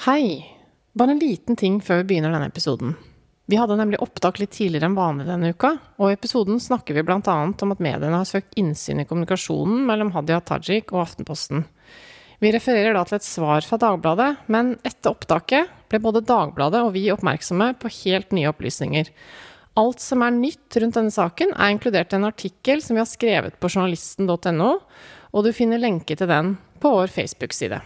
Hei! Bare en liten ting før vi begynner denne episoden. Vi hadde nemlig opptak litt tidligere enn vanlig denne uka, og i episoden snakker vi annet om at mediene har søkt innsyn i kommunikasjonen mellom Hadia Tajik og Aftenposten. Vi refererer da til et svar fra Dagbladet, men etter opptaket ble både Dagbladet og vi oppmerksomme på helt nye opplysninger. Alt som er nytt rundt denne saken, er inkludert i en artikkel som vi har skrevet på journalisten.no, og du finner lenke til den på vår Facebook-side.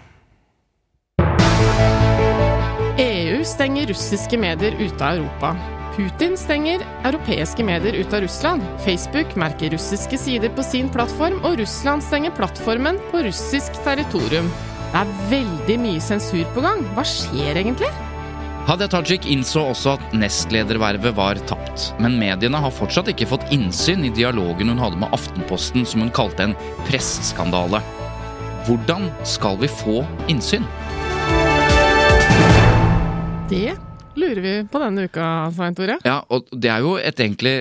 Stenger russiske medier ute av Europa. Putin stenger europeiske medier ut av Russland. Facebook merker russiske sider på sin plattform, og Russland stenger plattformen på russisk territorium. Det er veldig mye sensur på gang. Hva skjer egentlig? Hadia Tajik innså også at nestledervervet var tapt, men mediene har fortsatt ikke fått innsyn i dialogen hun hadde med Aftenposten, som hun kalte en presseskandale. Hvordan skal vi få innsyn? Det lurer vi på denne uka, Svein Tore. Ja, og det er jo et egentlig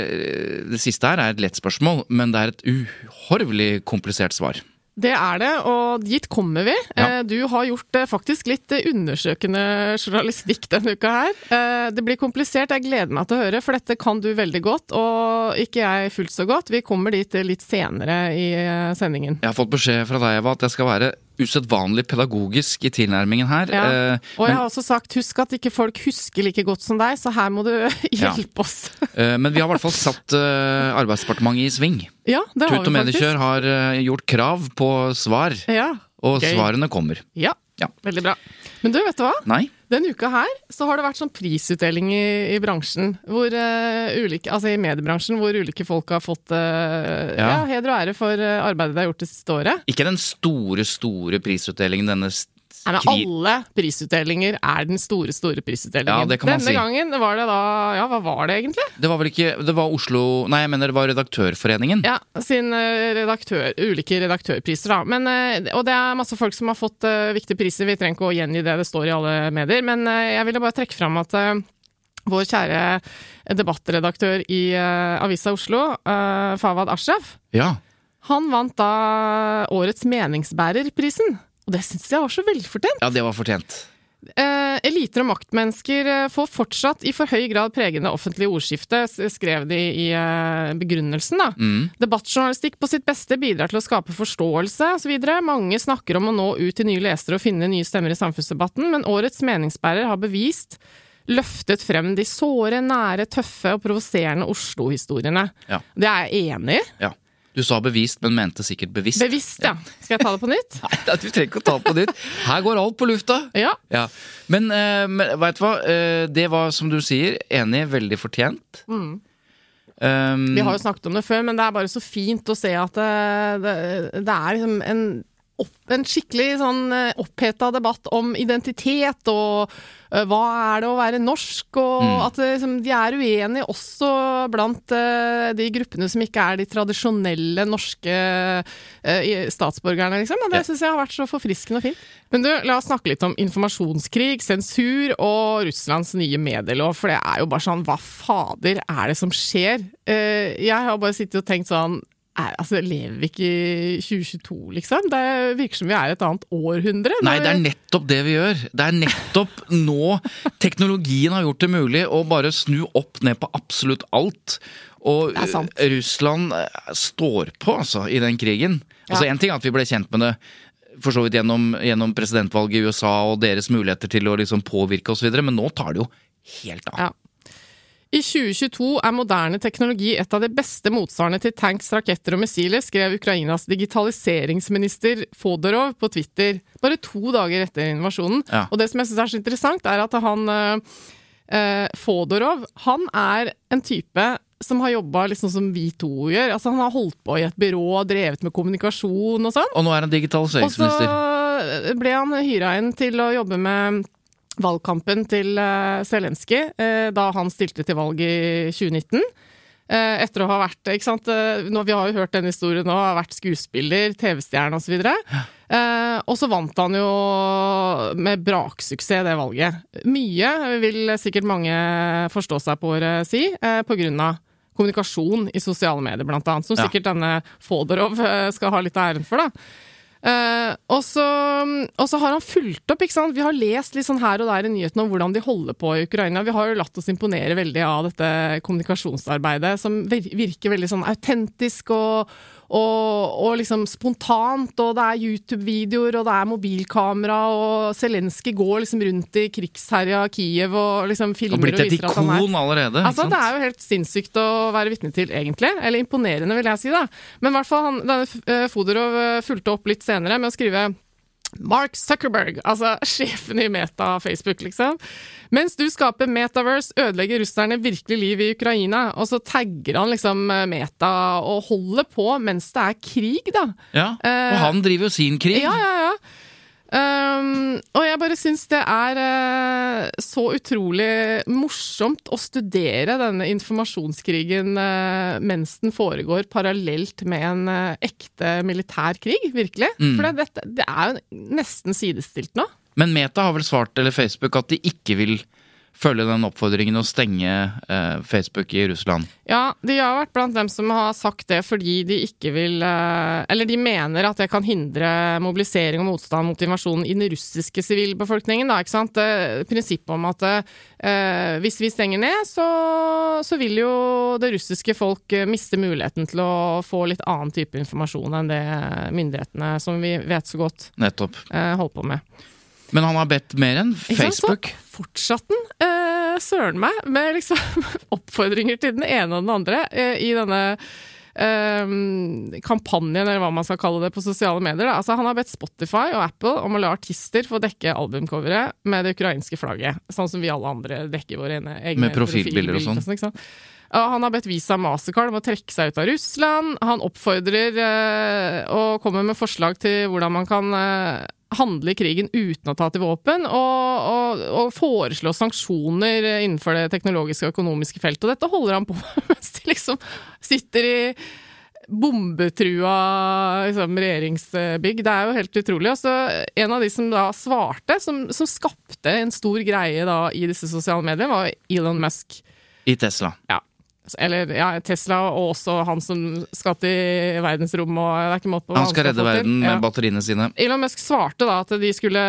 Det siste her er et lett spørsmål, men det er et uhorvelig komplisert svar. Det er det, og dit kommer vi. Ja. Eh, Du har gjort eh, faktisk litt eh, undersøkende journalistikk denne uka her. Eh, Det blir komplisert, jeg gleder meg til å høre, for dette kan du veldig godt, og ikke jeg fullt så godt. Vi kommer dit eh, litt senere i eh, sendingen. Jeg har fått beskjed fra deg, Eva, at jeg skal være usedvanlig pedagogisk i tilnærmingen her. Ja. Eh, Og jeg men, har også sagt husk at ikke folk husker like godt som deg, så her må du hjelpe oss. eh, men vi har i hvert fall satt eh, Arbeidsdepartementet i sving. Ja, det har Tut og. Mediekjør har eh, gjort krav på svar, Ja, og Gøy. svarene kommer. ja, Ja. veldig bra. Men du, vet du hva? Nei? Denne uka her så har det vært sånn prisutdeling i, i bransjen, hvor uh, ulike, altså i mediebransjen, hvor ulike folk har fått uh, ja. Ja. heder og ære for eh, arbeidet de har gjort det siste året. Ikke den store, store prisutdelingen denne Nei, men alle prisutdelinger er den store, store prisutdelingen. Ja, det kan man Denne si. gangen var det da Ja, hva var det egentlig? Det var vel ikke Det var Oslo Nei, jeg mener det var Redaktørforeningen. Ja, sin eh, redaktør, ulike redaktørpriser, da. Men, eh, og det er masse folk som har fått eh, viktige priser, vi trenger ikke å gjengi det det står i alle medier. Men jeg ville bare trekke fram at vår kjære debattredaktør i Avisa Oslo, Fawad Ashraf, Ja. han vant da årets meningsbærerprisen. Og det syns jeg var så velfortjent. ja, det var fortjent. Eh, eliter og maktmennesker eh, får fortsatt i for høy grad pregende offentlige ordskifte, skrev de i eh, begrunnelsen. da. Mm. Debattjournalistikk på sitt beste bidrar til å skape forståelse osv. Mange snakker om å nå ut til nye lesere og finne nye stemmer i samfunnsdebatten, men årets meningsbærer har bevist løftet frem de såre, nære, tøffe og provoserende Oslo-historiene. Ja. Det er jeg enig i. Ja. Du sa bevist, men mente sikkert bevisst. Bevisst, ja. Skal jeg ta det på nytt? Nei, du trenger ikke å ta det på nytt. Her går alt på lufta. Ja. Ja. Men, eh, men vet du hva? Eh, det var, som du sier, enig, veldig fortjent. Um, Vi har jo snakket om det før, men det er bare så fint å se at det, det, det er liksom en, opp, en skikkelig sånn eh, oppheta debatt om identitet og uh, hva er det å være norsk, og at liksom, de er uenige også blant uh, de gruppene som ikke er de tradisjonelle norske uh, statsborgerne, liksom. Og det Ja. syns jeg har vært så forfriskende og fint. Men du, la oss snakke litt om informasjonskrig, sensur og Russlands nye medielov, for det er jo bare sånn, hva fader er det som skjer? Eh, jeg har bare sittet og tenkt sånn, er, altså, lever vi ikke i 2022, liksom? Det virker som vi er et annet århundre. Nei, det er nettopp det vi gjør. Det er nettopp nå teknologien har gjort det mulig å bare snu opp ned på absolutt alt. Og. Russland eh, står på, altså, i den krigen. Altså, Ja. En ting er at vi ble kjent med det for så vidt gjennom, gjennom presidentvalget i USA og deres muligheter til å liksom påvirke osv., men nå tar det jo helt av. Ja. I 2022 er moderne teknologi et av de beste motsvarene til tanks, raketter og missiler, skrev Ukrainas digitaliseringsminister Fodorov på Twitter bare to dager etter invasjonen. Ja. Og det som jeg syns er så interessant, er at han eh, eh, Fodorov, han er en type som har jobba litt sånn som vi to gjør. Altså, han har holdt på i et byrå, drevet med kommunikasjon og sånn. Og nå er han digitaliseringsminister. Og så ble han hyra inn til å jobbe med valgkampen til uh, Zelenskyj eh, da han stilte til valg i 2019. Eh, etter å ha vært ikke sant? eh, Nå, Vi har jo hørt den historien nå, har vært skuespiller, TV-stjerne osv. Eh, og så vant han jo med braksuksess det valget. Mye vil sikkert mange forstå seg på å si, eh, på grunn av kommunikasjon i sosiale medier, blant annet. Som sikkert denne Fodorov eh, skal ha litt av æren for, da. Så, og så har han fulgt opp, ikke sant. Vi har lest litt sånn her og der i nyhetene om hvordan de holder på i Ukraina. Vi har jo latt oss imponere veldig av dette kommunikasjonsarbeidet, som virker veldig sånn autentisk og, og, og liksom spontant. Og det er YouTube-videoer, og det er mobilkamera, og Zelenskyj går liksom rundt i krigsherja Kiev og liksom filmer blitt og viser at han er ikon allerede. Altså, Det er jo helt sinnssykt å være vitne til, egentlig. Eller imponerende, vil jeg si. da. Men i hvert fall han, denne eh, Fodorov eh, fulgte opp litt senere med å skrive Mark Zuckerberg, altså sjefen i Meta Facebook, liksom. Mens du skaper Metaverse, ødelegger russerne virkelig liv i Ukraina. Og så tagger han liksom eh, Meta og holder på mens det er krig, da. Ja, Eh, Og han driver jo sin krig. Ja, ja, ja. Um, og jeg bare syns det er uh, så utrolig morsomt å studere denne informasjonskrigen uh, mens den foregår parallelt med en uh, ekte militær krig, virkelig. Mm. For det, dette- det er jo nesten sidestilt nå. Men Meta har vel svart, eller Facebook, at de ikke vil følge den oppfordringen å stenge eh, Facebook i Russland. Ja, de har vært blant dem som har sagt det fordi de ikke vil eh, Eller de mener at det kan hindre mobilisering og motstand mot invasjonen i den russiske sivilbefolkningen. Da, ikke sant? Det Prinsippet om at eh, hvis vi stenger ned, så, så vil jo det russiske folk eh, miste muligheten til å få litt annen type informasjon enn det myndighetene, som vi vet så godt, Nettopp. eh, holder på med. Men han har bedt mer enn Ikke sant? Facebook. Så fortsatte han, eh, søren meg, med liksom oppfordringer til den ene og den andre eh, i denne eh, kampanjen, eller hva man skal kalle det, på sosiale medier. Da. Altså, han har bedt Spotify og Apple om å la artister få dekke albumcoveret med det ukrainske flagget. Sånn som vi alle andre dekker våre egne, egne Med profilbilder og sånn. ikke sant? Han har bedt Visa Mastercard om å trekke seg ut av Russland. Han oppfordrer eh, og kommer med forslag til hvordan man kan eh, handle i krigen uten å ta til våpen, og, og, og foreslå sanksjoner innenfor det teknologiske og økonomiske feltet. Og dette holder han på med mens de liksom sitter i bombetrua liksom, regjeringsbygg. Det er jo helt utrolig. Og så en av de som da svarte, som, som skapte en stor greie da i disse sosiale mediene, var Elon Musk. I Tesla. Ja. Eller ja, Tesla, og også han som skal til verdensrommet, og det er ikke måte på Han skal redde verden med Ja. batteriene sine. Elon Musk svarte da at de skulle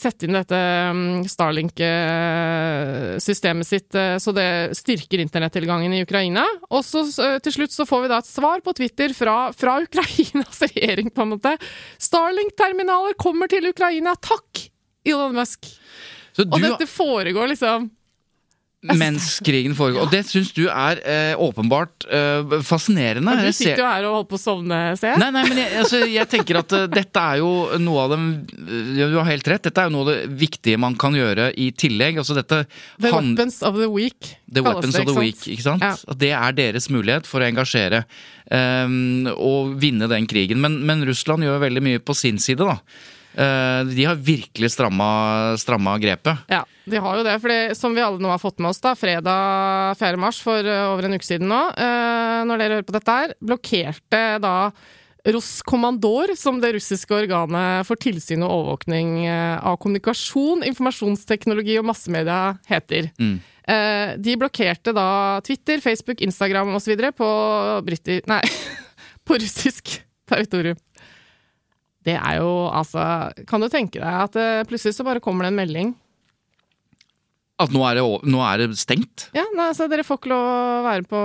sette inn dette mm, Starlink-systemet sitt, eh, så det styrker internettilgangen i Ukraina. Og så til slutt så får vi da et svar på Twitter fra, fra Ukrainas regjering, på en måte. Starlink-terminaler kommer til Ukraina! Takk, Elon Musk! Så Og dette foregår liksom mens krigen foregår. Og det syns du er eh, åpenbart eh, fascinerende. Du sitter jo her og holder på å sovne, ser jeg. Nei, nei, men jeg, altså, jeg tenker at uh, dette er jo noe av det Du har helt rett. Dette er jo noe av det viktige man kan gjøre i tillegg. Altså dette The han, weapons of the week. The weapons det, of the week. ikke sant? Ja. At det er deres mulighet for å engasjere um, og vinne den krigen. Men, men Russland gjør veldig mye på sin side, da. Eh, de har virkelig stramma, stramma grepet. Ja, de har jo det. For som vi alle nå har fått med oss, da, fredag 4. mars for eh, over en uke siden nå, eh, når dere hører på dette her, blokkerte da Roskommandor, som det russiske organet for tilsyn og overvåkning av kommunikasjon, informasjonsteknologi og massemedia heter. Mm. De blokkerte da Twitter, Facebook, Instagram osv. på britti... Nei, på russisk territorium. Det er jo altså Kan du tenke deg at eh, plutselig så bare kommer det en melding At nå er det, o- nå er det stengt. Ja, nei, altså Dere får ikke lov å være på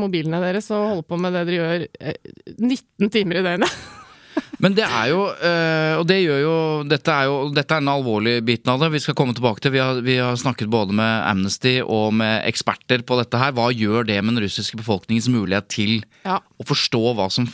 mobilene deres og holde på med det dere gjør eh, 19 timer i døgnet. Men det er jo øh, Og det gjør jo Dette er jo Dette er den alvorlige biten av det. Vi skal komme tilbake til Vi har, vi har snakket både med Amnesty og med eksperter på dette her. Hva gjør det med den russiske befolkningens mulighet til Ja. å forstå hva som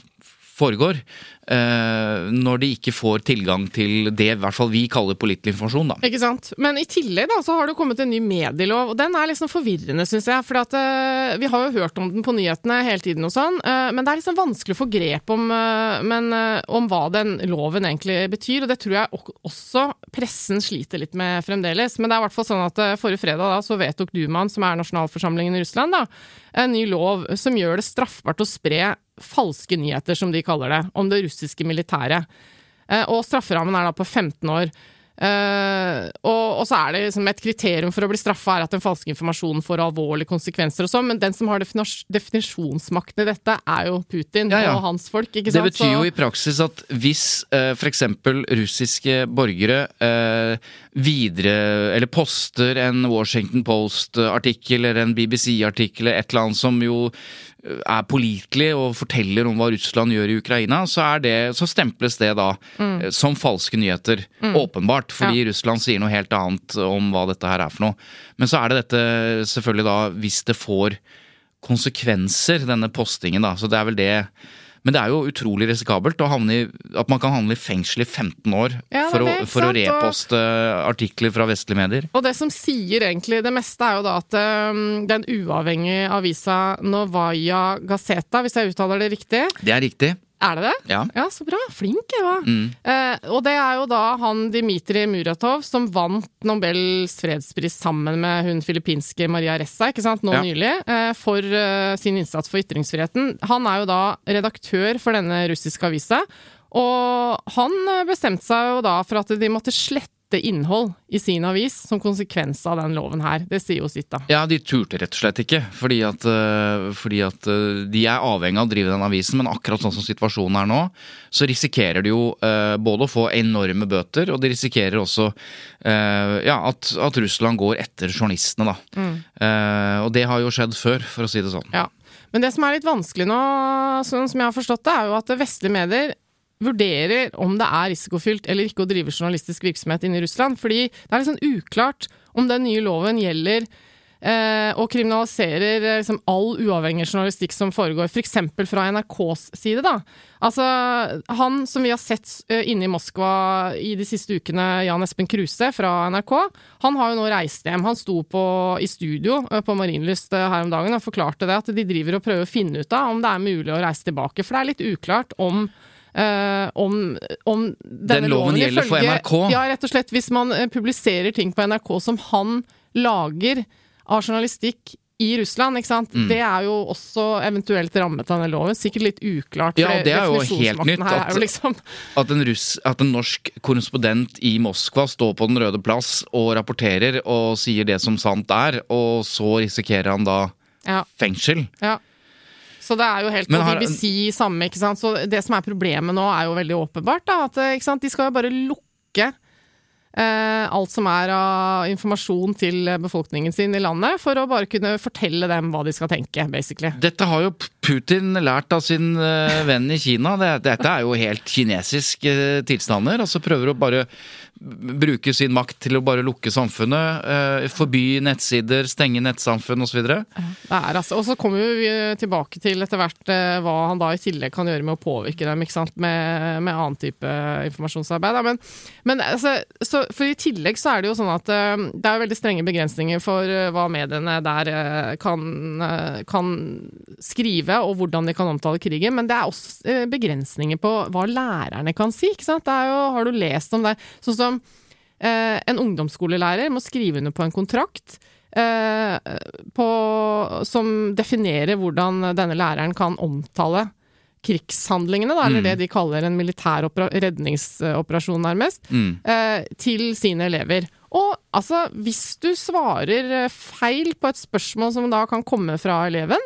foregår? øh, når de ikke får tilgang til det i hvert fall vi kaller pålitelig informasjon, da. Ikke sant? Men i tillegg da, så har det kommet en ny medielov, og den er liksom forvirrende, syns jeg. For at, uh, vi har jo hørt om den på nyhetene hele tiden og sånn, uh, men det er liksom vanskelig å få grep om, uh, men, eh, om hva den loven egentlig betyr, og det tror jeg også pressen sliter litt med fremdeles. Men det er i hvert fall sånn at eh, forrige fredag da, så vedtok Dumaen, som er nasjonalforsamlingen i Russland, da, en ny lov som gjør det straffbart å spre falske nyheter, som de kaller det, om det russiske militæret. Eh, Og strafferammen er da på 15 år. Eh, og, så er det liksom et kriterium for å bli straffa er at den falske informasjonen får alvorlige konsekvenser og sånn, men den som har definisjonsmakten i dette, er jo Putin Ja, ja. og hans folk, ikke Det betyr jo i praksis at hvis uh, f.eks. russiske borgere eh, videre Eller poster en Washington Post-artikkel eller en BBC-artikkel eller et eller annet som jo eh, er pålitelig og forteller om hva Russland gjør i Ukraina, så, er det, så stemples det da mm. som falske nyheter. Åpenbart, fordi Russland sier noe helt annet om hva dette her er for noe. Men så er det dette selvfølgelig da hvis det får konsekvenser, denne postingen, da. Så det er vel det Men det er jo utrolig risikabelt å havne i, at man kan havne i fengsel i 15 år Ja, for, å, det, for å reposte Og- artikler fra vestlige medier. Og det som sier egentlig det meste, er jo da at um, den uavhengige avisa Novaja Gazeta, hvis jeg uttaler det riktig Det er riktig. Er det det? Ja. Ja, så bra. Flink, Eva. Mm. Eh, og det er jo da han Dmitrij Muratov som vant Nobels fredspris sammen med hun filippinske Maria Ressa, ikke sant, nå Ja. nylig, eh, for eh, sin innsats for ytringsfriheten. Han er jo da redaktør for denne russiske avisa, og han eh, bestemte seg jo da for at de måtte slette innhold i sin avis som konsekvens av den loven her. Det sier jo sitt, da. Ja, de turte rett og slett ikke, fordi at, øh, fordi at øh, de er avhengig av å drive den avisen, men akkurat sånn som situasjonen er nå, så risikerer de jo øh, både å få enorme bøter, og de risikerer også ja, at, at Russland går etter journalistene, da. Mm. og det har jo skjedd før, for å si det sånn. Ja. Men det som er litt vanskelig nå, sånn som jeg har forstått det, er jo at vestlige medier vurderer om det er risikofylt eller ikke å drive journalistisk virksomhet inne i Russland. Fordi det er litt sånn uklart om den nye loven gjelder eh, og kriminaliserer eh, liksom, all uavhengig journalistikk som foregår, f.eks. fra NRKs side. da. Altså, Han som vi har sett eh, inne i Moskva i de siste ukene, Jan Espen Kruse fra NRK, han har jo nå reist hjem. Han sto på, i studio eh, på Marienlyst her om dagen og forklarte det, at de driver og prøver å finne ut av om det er mulig å reise tilbake. For det er litt uklart om eh, om, om denne Den loven gjelder for NRK? Ja, rett og slett. Hvis man eh, publiserer ting på NRK som han lager av journalistikk i Russland, ikke sant. Mm. Det er jo også eventuelt rammet av den loven. Sikkert litt uklart. Ja, det er jo helt nytt at- jo liksom At en, russ, at en norsk korrespondent i Moskva står på Den røde plass og rapporterer og sier det som sant er, og så risikerer han da ja, fengsel. ja. Så det er jo helt på BBC samme, ikke sant. Så det som er problemet nå, er jo veldig åpenbart. Da, at ikke sant? de skal jo bare lukke eh, alt som er av informasjon til befolkningen sin i landet, for å bare kunne fortelle dem hva de skal tenke, basically. Dette har jo Putin lært av sin eh, venn i Kina. Dette er jo helt kinesiske eh, tilstander. Altså prøver å bare bruke sin makt til å bare lukke samfunnet. eh, forby nettsider, stenge nettsamfunn osv. Det er altså, og så kommer vi tilbake til etter hvert eh, hva han da i tillegg kan gjøre med å påvirke dem ikke sant? Med, med annen type informasjonsarbeid. Men, men altså, så, for i tillegg så er det jo sånn at eh, det er veldig strenge begrensninger for hva mediene der kan, kan skrive, og hvordan de kan omtale krigen. Men det er også begrensninger på hva lærerne kan si. ikke sant? Det er jo, har du lest om det? Sånn som eh, en ungdomsskolelærer må skrive under på en kontrakt eh, på, som definerer hvordan denne læreren kan omtale krigshandlingene, da, eller det de kaller en militær redningsoperasjon, nærmest, Mm. eh, til sine elever. Og altså, hvis du svarer eh, feil på et spørsmål som da kan komme fra eleven,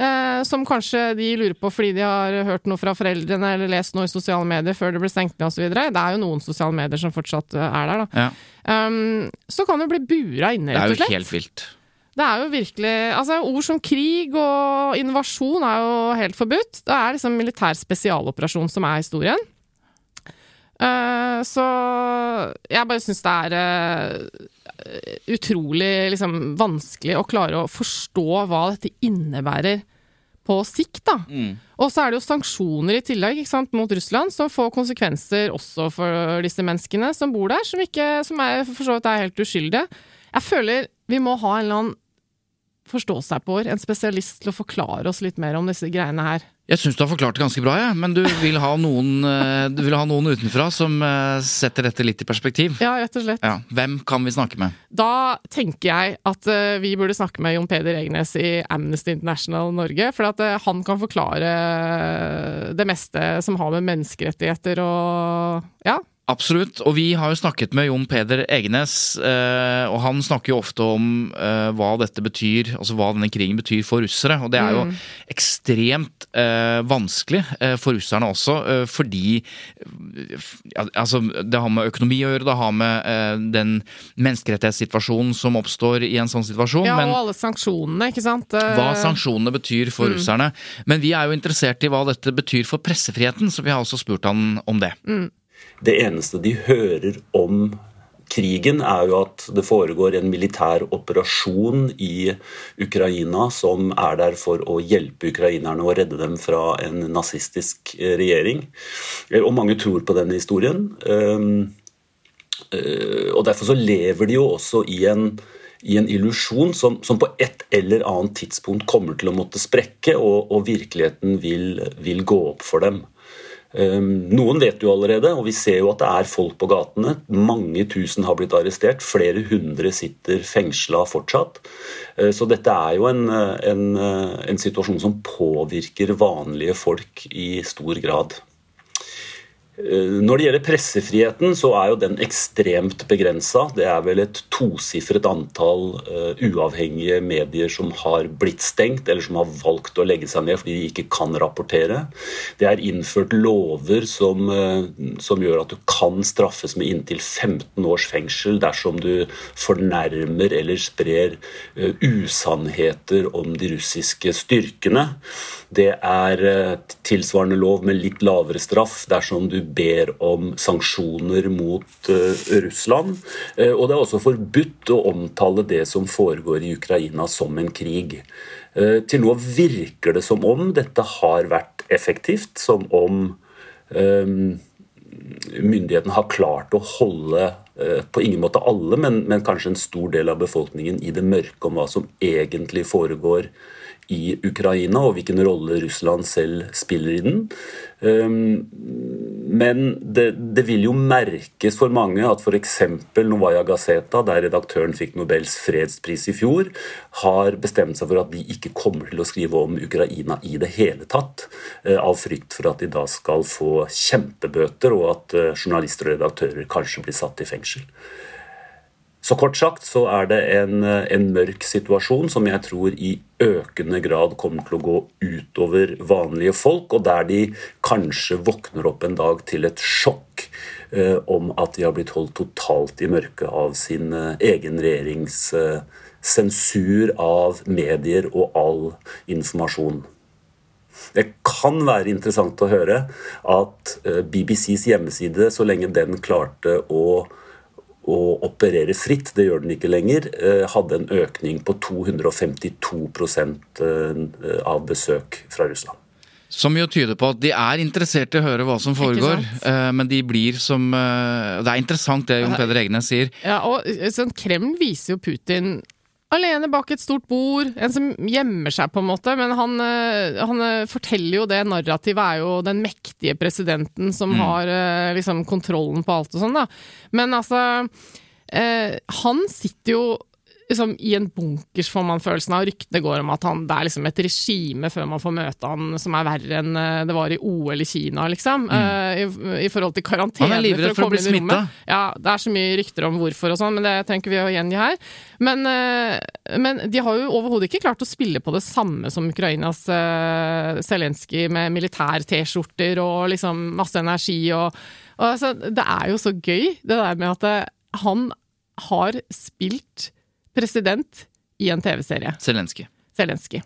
eh, som kanskje de lurer på fordi de har hørt noe fra foreldrene eller lest noe i sosiale medier før det ble stengt ned osv. Det er jo noen sosiale medier som fortsatt eh, er der, da. Ja, Um, så kan du bli bura inne, rett og slett. det er jo helt vilt. Det er jo virkelig Altså, ord som krig og invasjon er jo helt forbudt. Det er liksom militær spesialoperasjon som er historien. Eh, så jeg bare syns det er eh, utrolig liksom, vanskelig å klare å forstå hva dette innebærer på sikt, da. Og så er det jo sanksjoner i tillegg sant, mot Russland, som får konsekvenser også for disse menneskene som bor der, som, ikke, som er, for så vidt er helt uskyldige. Jeg føler vi må ha en eller annen forstå seg på, en spesialist til å forklare oss litt mer om disse greiene her. Jeg syns du har forklart det ganske bra, ja. men du vil ha noen, eh, du vil ha noen utenfra som eh, setter dette litt i perspektiv. Ja, rett og slett. Ja. Hvem kan vi snakke med? Da tenker jeg at eh, vi burde snakke med Jon Peder Egnes i Amnesty International Norge. For at han kan forklare det meste som har med menneskerettigheter og Ja. Absolutt. Og vi har jo snakket med Jon Peder Egenes, eh, og han snakker jo ofte om eh, hva dette betyr, altså hva denne krigen betyr for russere. Og det er jo ekstremt eh, vanskelig for russerne også, fordi altså, det har med økonomi å gjøre, det har med den menneskerettighetssituasjonen som oppstår i en sånn situasjon. ja men og alle sanksjonene, ikke sant. Hva sanksjonene betyr for russerne. Men vi er jo interessert i hva dette betyr for pressefriheten, så vi har også spurt han om det. Det eneste de hører om krigen, er jo at det foregår en militær operasjon i Ukraina som er der for å hjelpe ukrainerne og redde dem fra en nazistisk regjering. Eh, Og mange tror på denne historien. Um, eh, Og derfor så lever de jo også i en i en illusjon som, som på et eller annet tidspunkt kommer til å måtte sprekke, og, og virkeligheten vil, vil gå opp for dem. Um, noen vet jo allerede, og vi ser jo at det er folk på gatene. Mange tusen har blitt arrestert, flere hundre sitter fengsla fortsatt. Uh, så dette er jo en, uh, en, uh, en situasjon som påvirker vanlige folk i stor grad. Eh, Når det gjelder pressefriheten, så er jo den ekstremt begrensa. Det er vel et tosifret antall eh, uavhengige medier som har blitt stengt, eller som har valgt å legge seg ned fordi de ikke kan rapportere. Det er innført lover som, eh, som gjør at du kan straffes med inntil 15 års fengsel dersom du fornærmer eller sprer usannheter om de russiske styrkene. Det er tilsvarende lov med litt lavere straff dersom du ber om sanksjoner mot eh, Russland. Eh, Og det er også forbudt å omtale det som foregår i Ukraina som en krig. Eh, Til nå virker det som om dette har vært effektivt, som om myndighetene har klart å holde på ingen måte alle, men, men kanskje en stor del av befolkningen i det mørke om hva som egentlig foregår i Ukraina, og hvilken rolle Russland selv spiller i den. Um, Men det, det vil jo merkes for mange at f.eks. Novaya Gazeta, der redaktøren fikk Nobels fredspris i fjor, har bestemt seg for at de ikke kommer til å skrive om Ukraina i det hele tatt, eh, av frykt for at de da skal få kjempebøter, og at eh, journalister og redaktører kanskje blir satt i fengsel. Så kort sagt så er det en, en mørk situasjon som jeg tror i økende grad kommer til å gå utover vanlige folk, og der de kanskje våkner opp en dag til et sjokk eh, om at de har blitt holdt totalt i mørket av sin eh, egen regjerings eh, sensur av medier og all informasjon. Det kan være interessant å høre at eh, BBCs hjemmeside, så lenge den klarte å å operere fritt, det gjør den ikke lenger, eh, hadde en økning på 252 eh, av besøk fra Russland. Som jo tyder på at de er interessert i å høre hva som foregår, eh, men de blir som Det er interessant det Jon Peder Egnes sier. Ja, og sånn, Kreml viser jo Putin alene bak et stort bord, en som gjemmer seg, på en måte. Men han, eh, han eh, forteller jo det narrativet er jo den mektige presidenten som har eh, liksom kontrollen på alt og sånn, da. Men altså eh, Han sitter jo liksom i en bunkers, får man følelsen av. Ryktene går om at han, det er liksom et regime før man får møte han som er verre enn eh, det var i OL i Kina, liksom. Eh, i, I forhold til karantene. Han er livredd for å komme bli smitta. Ja, det er så mye rykter om hvorfor og sånn, men det trenger vi å gjengi her. Men, uh, men de har jo overhodet ikke klart å spille på det samme som Ukrainas uh, Zelenskyj med militær-T-skjorter og liksom masse energi og, og altså, Det er jo så gøy, det der med at han har spilt president i en TV-serie. Zelenskyj. Zelenskyj.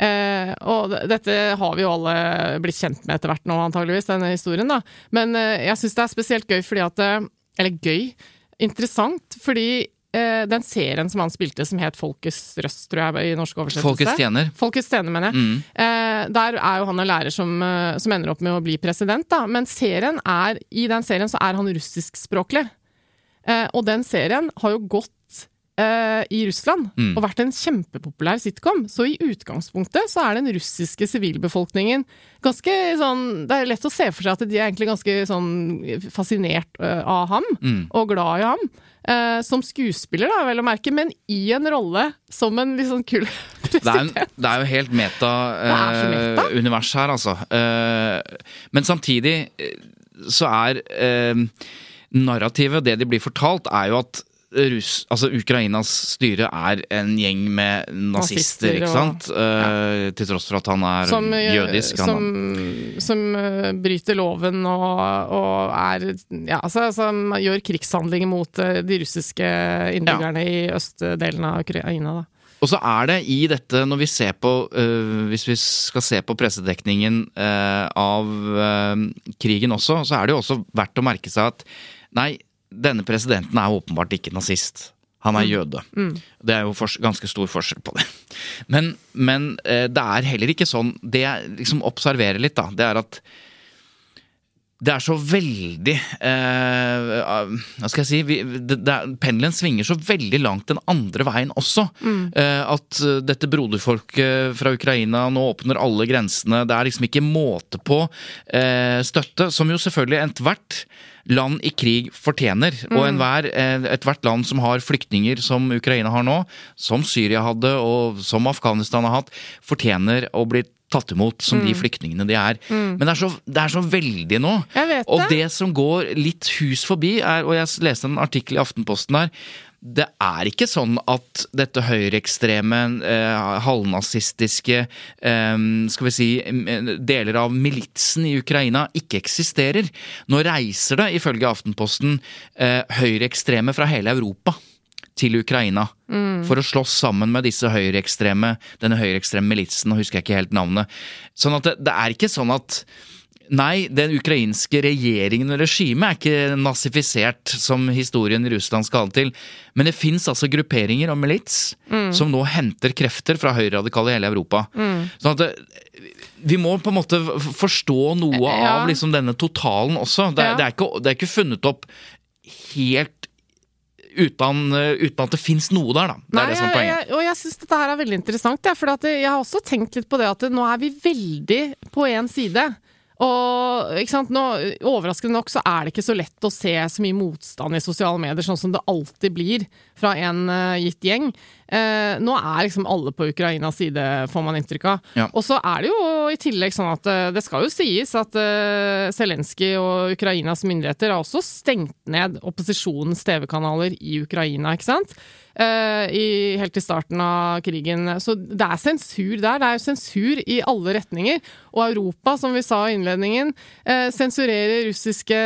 Eh, og dette har vi jo alle blitt kjent med etter hvert nå, antageligvis, denne historien, da. Men eh, jeg syns det er spesielt gøy fordi at eh, Eller gøy. Interessant fordi eh, den serien som han spilte som het Folkets røst, tror jeg, i norsk oversettelse Folkets tjener. Folkets tjener, mener jeg. Eh, der er jo han en lærer som, eh, som ender opp med å bli president, da. Men serien er, i den serien så er han russiskspråklig. Eh, og den serien har jo gått eh, i Russland og vært en kjempepopulær sitcom. Så i utgangspunktet så er den russiske sivilbefolkningen ganske sånn Det er lett å se for seg at de er egentlig ganske sånn fascinert uh, av ham, og glad i ham. Uh, som skuespiller, da, vel å merke, men i en rolle som en litt sånn kul Det er, en, det er jo helt meta-univers meta. her, altså. Men samtidig så er narrativet, det de blir fortalt, er jo at Russ, altså Ukrainas styre er en gjeng med nazister, ikke og- sant? Eh, Til tross for at han er som, eh, jødisk. Han, som, som eh, bryter loven og, og er Ja, altså, som gjør krigshandlinger mot de russiske innbyggerne i østdelen av Ukraina, da. Og så er det i dette, når vi ser på øh, Hvis vi skal se på pressedekningen øh, av øh, krigen også, så er det jo også verdt å merke seg at nei, denne presidenten er åpenbart ikke nazist. Han er jøde. Det er jo ganske stor forskjell på det. Men, men øh, det er heller ikke sånn Det jeg liksom observerer litt, da, det er at det er så veldig eh, Hva skal jeg si vi, det, det er, Pendelen svinger så veldig langt den andre veien også. Eh, at eh, dette broderfolket fra Ukraina nå åpner alle grensene. Det er liksom ikke måte på eh, støtte, som jo selvfølgelig ethvert land i krig fortjener. Og enhver, eh, ethvert land som har flyktninger som Ukraina har nå, som Syria hadde og som Afghanistan har hatt, fortjener å bli tatt imot som de flyktningene de er. Men det er, så, det er så veldig nå. Vet og det. det som går litt hus forbi, er, og jeg leste en artikkel i Aftenposten her, det er ikke sånn at dette høyreekstreme, eh, halvnazistiske eh, skal vi si, deler av militsen i Ukraina ikke eksisterer. Nå reiser det, ifølge Aftenposten, eh, høyreekstreme fra hele Europa til Ukraina for å slåss sammen med disse høyreekstreme, denne høyreekstreme militsen, og husker jeg ikke helt navnet. Sånn at det, det er ikke sånn at Nei, den ukrainske regjeringen og regimet er ikke nazifisert, som historien i Russland skal ha til. Men det fins altså grupperinger og milits som nå henter krefter fra høyreradikale i hele Europa. Sånn at det, vi må på en måte forstå noe Ja. av liksom denne totalen også. Det, Ja. det, er ikke, det er ikke funnet opp helt uten, uten at det fins noe der, da. Det Nei, er det som er poenget. jeg, og jeg syns dette her er veldig interessant, ja, for jeg har også tenkt litt på det at nå er vi veldig på én side. Og? Nå, overraskende nok så er det ikke så lett å se så mye motstand i sosiale medier, sånn som det alltid blir fra en uh, gitt gjeng. Eh, nå er liksom alle på Ukrainas side, får man inntrykk av. Ja. Og så er det jo i tillegg sånn at eh, det skal jo sies at eh, Zelenskyj og Ukrainas myndigheter har også stengt ned opposisjonens TV-kanaler i Ukraina, ikke sant? Eh, i, helt til starten av krigen. Så det er sensur der. Det er jo sensur i alle retninger. Og Europa, som vi sa i innledningen, eh, sensurerer russiske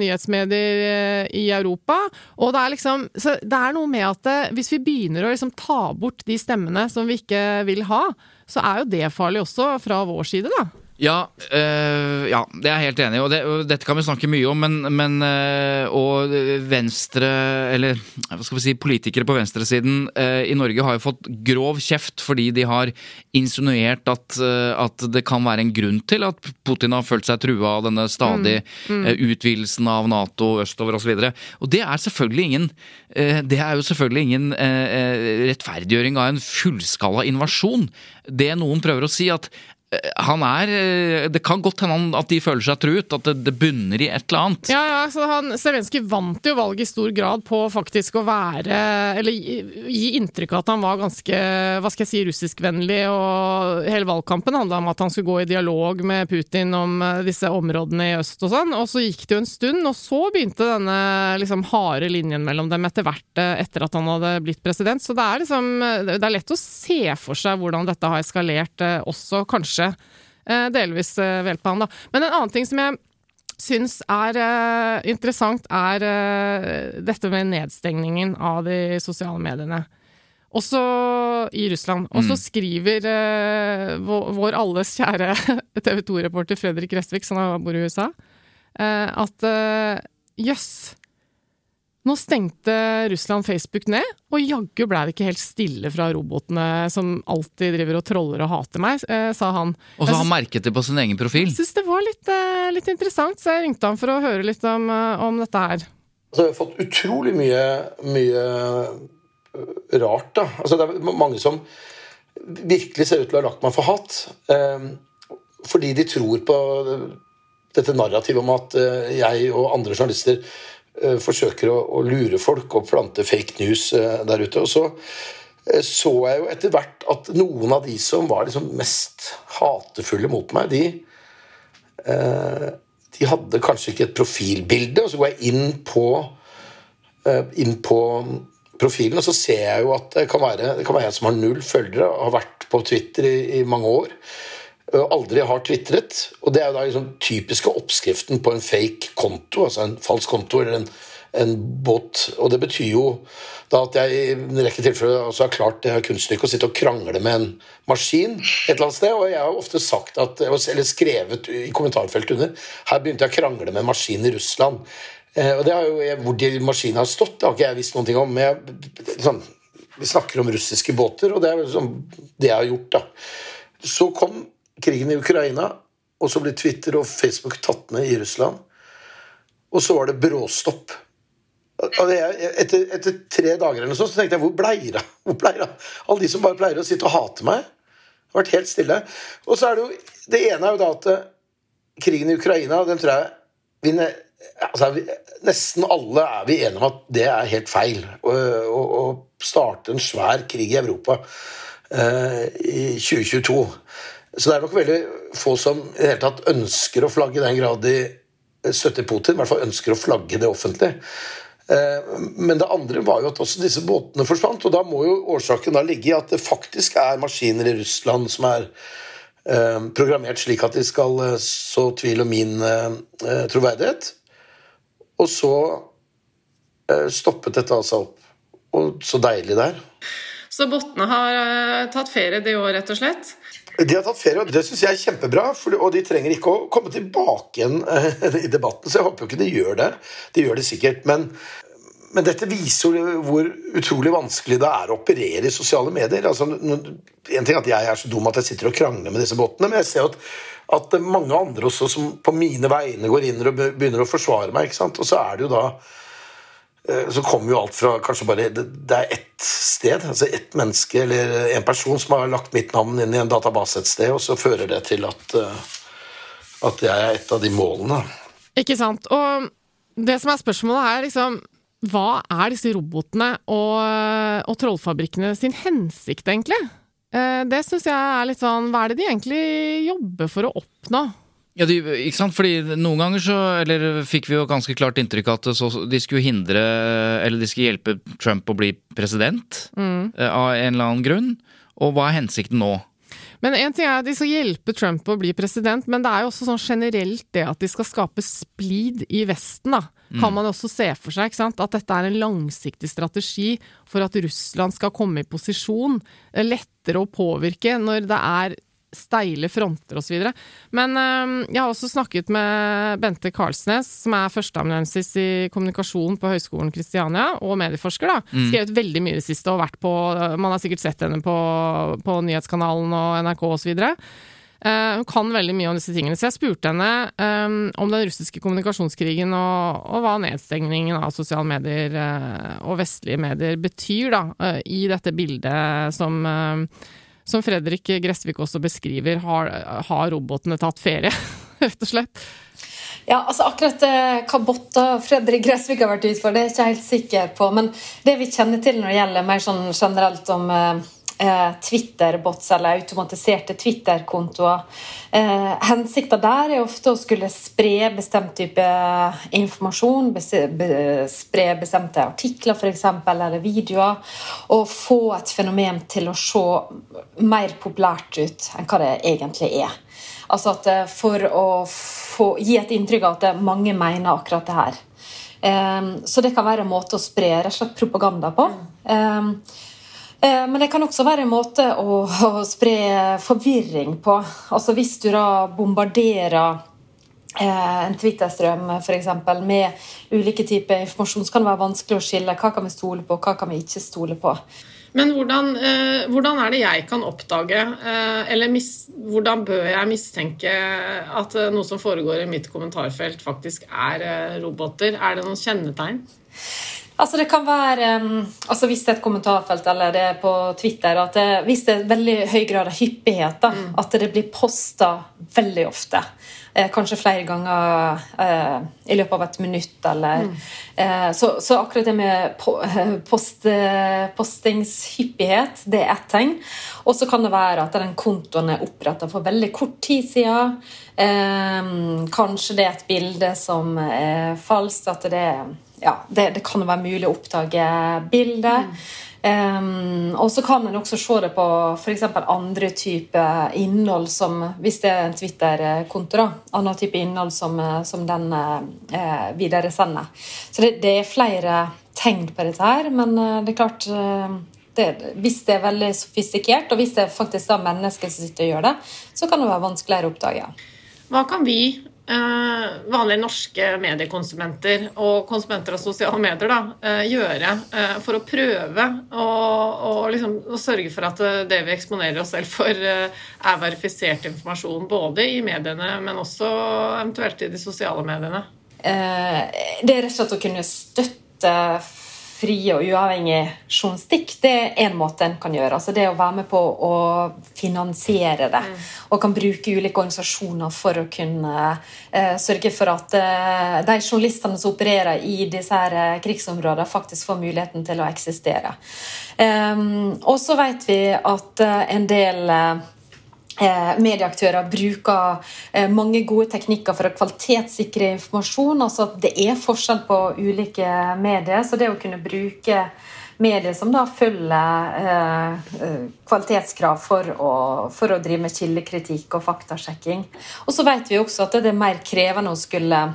nyhetsmedier eh, i Europa. Og det er liksom Så det er noe med at eh, hvis vi begynner å liksom ta bort de stemmene som vi ikke vil ha, så er jo det farlig også fra vår side, da. Ja, øh, ja, det er jeg helt enig i. Og, det, og dette kan vi snakke mye om, men, men øh, Og venstre, eller hva skal vi si, politikere på venstresiden øh, i Norge har jo fått grov kjeft fordi de har insinuert at, at det kan være en grunn til at Putin har følt seg trua av denne stadig øh, utvidelsen av Nato østover osv. Og, så og det er selvfølgelig ingen Det er jo selvfølgelig ingen rettferdiggjøring av en fullskala invasjon. Det noen prøver å si, at han er eh, Det kan godt hende at de føler seg truet, at det, det bunner i et eller annet. Ja, ja, så han, Zelenskyj vant jo valget i stor grad på faktisk å være Eller gi, gi inntrykk av at han var ganske hva skal jeg si, russiskvennlig, og hele valgkampen handla om at han skulle gå i dialog med Putin om eh, disse områdene i øst og sånn. Og så gikk det jo en stund, og så begynte denne liksom harde linjen mellom dem etter hvert eh, etter at han hadde blitt president. Så det er liksom Det er lett å se for seg hvordan dette har eskalert, eh, også kanskje eh, delvis eh, ved hjelp av han, da. Men en annen ting som jeg syns er eh, interessant, er dette med nedstengningen av de sosiale mediene. Også i Russland. Og så skriver eh, vår, alles kjære TV 2-reporter Fredrik Restvik, som bor i USA, eh, at jøss Nå stengte Russland Facebook ned, og jaggu ble det ikke helt stille fra robotene som alltid driver og troller og hater meg, eh, sa han. Og så har han merket det på sin egen profil. Jeg syns det var litt, eh, litt interessant, så jeg ringte han for å høre litt om, eh, om dette her. Altså, jeg har fått utrolig mye, mye rart, da. Altså, det er mange som virkelig ser ut til å ha lagt meg for hat. Fordi de tror på dette narrativet om at jeg og andre journalister forsøker å, å lure folk og plante fake news eh, der ute. Og så eh, så jeg jo etter hvert at noen av de som var liksom mest hatefulle mot meg, de eh, de hadde kanskje ikke et profilbilde, og så går jeg inn på, eh, inn på profilen, og så ser jeg jo at det kan være, det kan være en som har null følgere, har vært på Twitter i, i mange år, aldri har tvitret. Og det er jo da liksom typiske oppskriften på en fake konto, altså en falsk konto eller en, en båt. Og det betyr jo da at jeg i en rekke tilfeller også har klart det her kunststykket å sitte og krangle med en maskin et eller annet sted. Og jeg har ofte sagt at, eller skrevet i kommentarfeltet under her begynte jeg å krangle med en maskin i Russland. Eh, og det har jo jeg, Hvor de maskinene har stått, det har ikke jeg visst noen ting om. men jeg, sånn, Vi snakker om russiske båter, og det er liksom det jeg har gjort. da. Så kom krigen i Ukraina, og så ble Twitter og Facebook tatt ned i Russland. Og så var det bråstopp. Og etter, etter, tre dager eller noe sånt, så tenkte jeg hvor bleira? Hvor bleira? Alle de som bare pleier å sitte og hate meg. Det har vært helt stille. Og så er det jo Det ene er jo da at eh, krigen i Ukraina, den tror jeg vi, altså, Nesten alle er vi enige om at det er helt feil. Å starte en svær krig i Europa uh, i 2022. Så det er nok veldig få som i det hele tatt ønsker å flagge i den grad de støtter Putin. I hvert fall ønsker å flagge det offentlig. Eh, men det andre var jo at også disse båtene forsvant, og da må jo årsaken da ligge i at det faktisk er maskiner i Russland som er eh, programmert slik at de skal eh, så tvil om min troverdighet. Og så stoppet dette altså opp. Og så deilig det er. Så båtene har tatt ferie det år, rett og slett? De har tatt ferie, og det syns jeg er kjempebra. For, og de trenger ikke å komme tilbake igjen uh, i debatten, så jeg håper jo ikke de gjør det. De gjør det sikkert. Men, men dette viser hvor utrolig vanskelig det er å operere i sosiale medier. Altså, en ting er at jeg er så dum at jeg sitter og krangler med disse båtene, men jeg ser at, at mange andre også som på mine vegne går inn og begynner å forsvare meg. ikke sant? Og så er det jo da så kommer jo alt fra kanskje bare Det, det er ett sted, altså ett menneske eller en person som har lagt mitt navn inn i en database et sted, og så fører det til at, eh, at jeg er et av de målene. Ikke sant. Og det som er spørsmålet, er liksom Hva er disse robotene og, og trollfabrikkene sin hensikt, egentlig? Eh, det syns jeg er litt sånn Hva er det de egentlig jobber for å oppnå? Ja, de, ikke sant? Fordi Noen ganger så eller fikk vi jo ganske klart inntrykk av at så, de skulle hindre Eller de skulle hjelpe Trump å bli president mm. Eh, av en eller annen grunn. Og hva er hensikten nå? Men en ting er at De skal hjelpe Trump å bli president, men det er jo også sånn generelt det at de skal skape splid i Vesten. da, Kan mm. man også se for seg. ikke sant? At dette er en langsiktig strategi for at Russland skal komme i posisjon. Lettere å påvirke når det er steile fronter osv. Men øh, jeg har også snakket med Bente Karlsnes, som er førsteamanuensis i kommunikasjon på Høgskolen Kristiania, og medieforsker. da. Mm. Skrevet veldig mye i det siste og vært på Man har sikkert sett henne på, på nyhetskanalen og NRK osv. Uh, hun kan veldig mye om disse tingene, så jeg spurte henne um, om den russiske kommunikasjonskrigen og, og hva nedstengningen av sosiale medier uh, og vestlige medier betyr da, uh, i dette bildet som som Fredrik Gressvik også beskriver, har, har robotene tatt ferie, rett og slett? Ja, altså Akkurat eh, hva Botta Fredrik Gressvik har vært ute for, det er jeg ikke helt sikker på. Men det vi kjenner til når det gjelder mer sånn generelt om eh, Twitter-bots eller automatiserte Twitter-kontoer. Eh, Hensikten der er ofte å skulle spre bestemt type informasjon, spre bestemte artikler f.eks., eller videoer, og få et fenomen til å se mer populært ut enn hva det egentlig er. Altså at eh, For å få, gi et inntrykk av at mange mener akkurat det her. Så det kan være en måte å spre rett og slett propaganda på. Eh, men det kan også være en måte å, å spre forvirring på. Altså Hvis du da bombarderer eh, en Twitter-strøm eksempel, med ulike typer informasjon, så kan det være vanskelig å skille hva kan vi stole på, hva kan vi ikke stole på. Men hvordan, eh, hvordan er det jeg kan oppdage, eller mis, hvordan bør jeg mistenke at noe som foregår i mitt kommentarfelt, faktisk er roboter? Er det noen kjennetegn? Altså det kan være, um, altså Hvis det er et kommentarfelt eller det er på Twitter at det, Hvis det er veldig høy grad av hyppighet, da, Mm. at det blir posta veldig ofte eh, Kanskje flere ganger eh, i løpet av et minutt. Eller, Mm. eh, så, så akkurat det med po post, eh, postingshyppighet, det er ett tegn. Og så kan det være at den kontoen er oppretta for veldig kort tid siden. Eh, kanskje det er et bilde som er falskt. At det, ja, det, det kan være mulig å oppdage bildet. Um, og så kan en også se det på f.eks. andre typer innhold som Hvis det er en Twitter-konto, da. Annen type innhold som, eh, som den eh, videresender. Så det, det er flere tegn på dette her, men eh, det er klart eh, det, Hvis det er veldig sofistikert, og hvis det er faktisk da mennesker som sitter og gjør det, så kan det være vanskeligere å oppdage. Hva kan vi, eh, vanlige norske mediekonsumenter og konsumenter av sosiale medier, da, eh, gjøre eh, for å prøve å, å, liksom, å sørge for at eh, det vi eksponerer oss selv for, eh, er verifisert informasjon, både i mediene, men også eventuelt i de sosiale mediene? Eh, det er rett og slett å kunne støtte fri og uavhengig journalistikk. Det er én måte en kan gjøre. Altså det å være med på å finansiere det. Og kan bruke ulike organisasjoner for å kunne uh, sørge for at uh, de journalistene som opererer i disse her eh, krigsområdene, faktisk får muligheten til å eksistere. Um, og så vet vi at uh, en del medieaktører bruker eh, mange gode teknikker for å kvalitetssikre informasjon. altså at Det er forskjell på ulike medier, så det å kunne bruke medier som da følger eh, eh, kvalitetskrav for å, for å drive med kildekritikk og faktasjekking. Og så vet vi også at det er mer krevende å skulle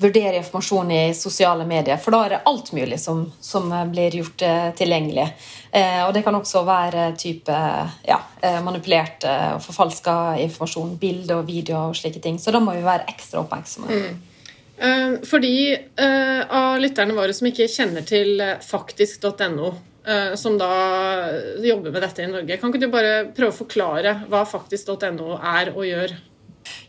vurdere informasjon i sosiale medier, for da er det alt mulig som, som blir gjort eh, tilgjengelig. Eh, og det kan også være type ja, eh, manipulert eh, og forfalska informasjon, bilder og videoer og slike ting. Så da må vi være ekstra oppmerksomme. Mm. For de av lytterne våre som ikke kjenner til faktisk.no, som da jobber med dette i Norge, kan ikke du bare prøve å forklare hva faktisk.no er og gjør?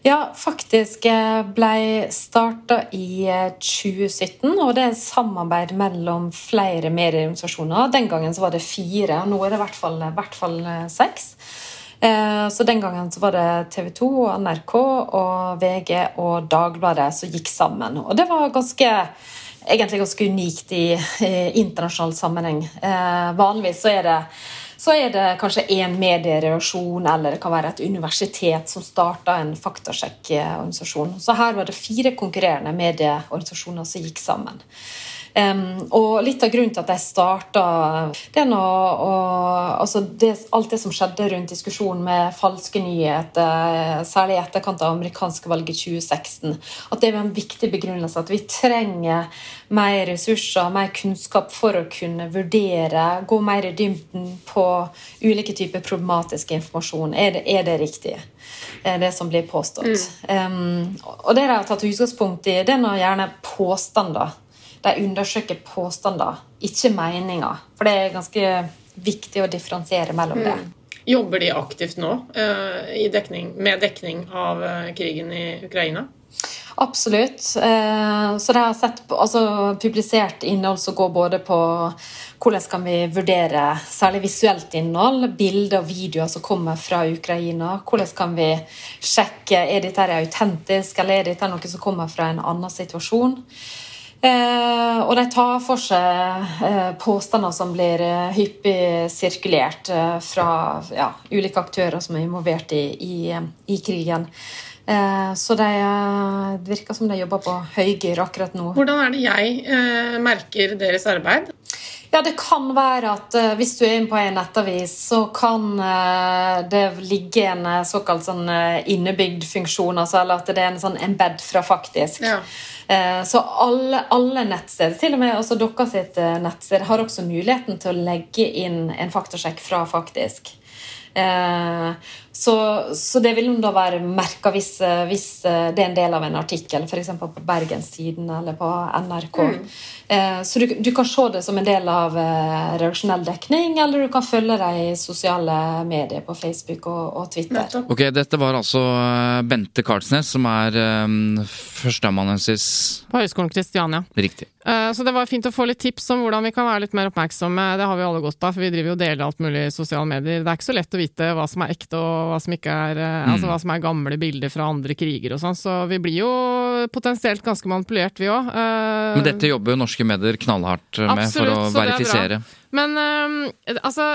Ja, faktisk eh, ble starta i eh, 2017, og det er samarbeid mellom flere medieorganisasjoner. Den gangen var det fire, og nå er det i hvert fall, i hvert fall eh, seks. Eh, Så den gangen var det TV 2, NRK, og VG og Dagbladet som gikk sammen. Og det var ganske egentlig ganske unikt i, i internasjonal sammenheng. Eh, vanligvis så er det så er det kanskje én mediereaksjon eller det kan være et universitet som starta en faktasjekkorganisasjon. Så her var det fire konkurrerende medieorganisasjoner som gikk sammen. Um, og litt av grunnen til at jeg starta det og, altså det, alt det som skjedde rundt diskusjonen med falske nyheter, særlig i etterkant av amerikanske valg i 2016, at det var en viktig begrunnelse at vi trenger mer ressurser, mer kunnskap for å kunne vurdere, gå mer i dybden på ulike typer problematisk informasjon. Er det, er det riktig, det som blir påstått? Um, og det de har tatt utgangspunkt i, det er nå gjerne påstander de undersøker påstander, ikke meninger. For det er ganske viktig å differensiere mellom det. Jobber de aktivt nå eh, i dekning, med dekning av eh, krigen i Ukraina? Absolutt. Eh, Så de har sett på, altså, publisert innhold som går både på hvordan kan vi vurdere særlig visuelt innhold, bilder og videoer som kommer fra Ukraina. Hvordan kan vi sjekke er dette er autentisk, eller er dette noe som kommer fra en annen situasjon. Eh, og de tar for seg eh, påstander som blir eh, hyppig sirkulert eh, fra ja, ulike aktører som er involvert i, i, i krigen. Eh, så de, det virker som de jobber på høygir akkurat nå. Hvordan er det jeg merker deres arbeid? Ja, det kan være at hvis du er inne på en nettavis, så kan det ligge en såkalt sånn innebygd funksjon, altså, eller at det er en sånn embed fra faktisk. Ja. Så alle, alle nettsteder, til og med også dere sitt nettsted, har også muligheten til å legge inn en faktasjekk fra faktisk. Eh, så, så, det vil da være merka hvis, hvis, det er en del av en artikkel, f.eks. på Bergenstiden eller på NRK. Mm. Eh, så du, du, kan se det som en del av eh, redaksjonell dekning, eller du kan følge dem i sosiale medier på Facebook og, og Twitter. Ok, Dette var altså Bente Karlsnes, som er um, førsteamanuensis På Høgskolen Kristiania. Riktig. Uh, så det var fint å få litt tips om hvordan vi kan være litt mer oppmerksomme. Det har vi alle godt av, for vi driver jo og deler alt mulig i sosiale medier. Det er ikke så lett å vite hva som er ekte og hva som ikke er uh, mm. Altså hva som er gamle bilder fra andre kriger og sånn. Så vi blir jo potensielt ganske manipulert, vi òg. Uh, Men dette jobber jo norske medier knallhardt med absolutt, for å verifisere. Men altså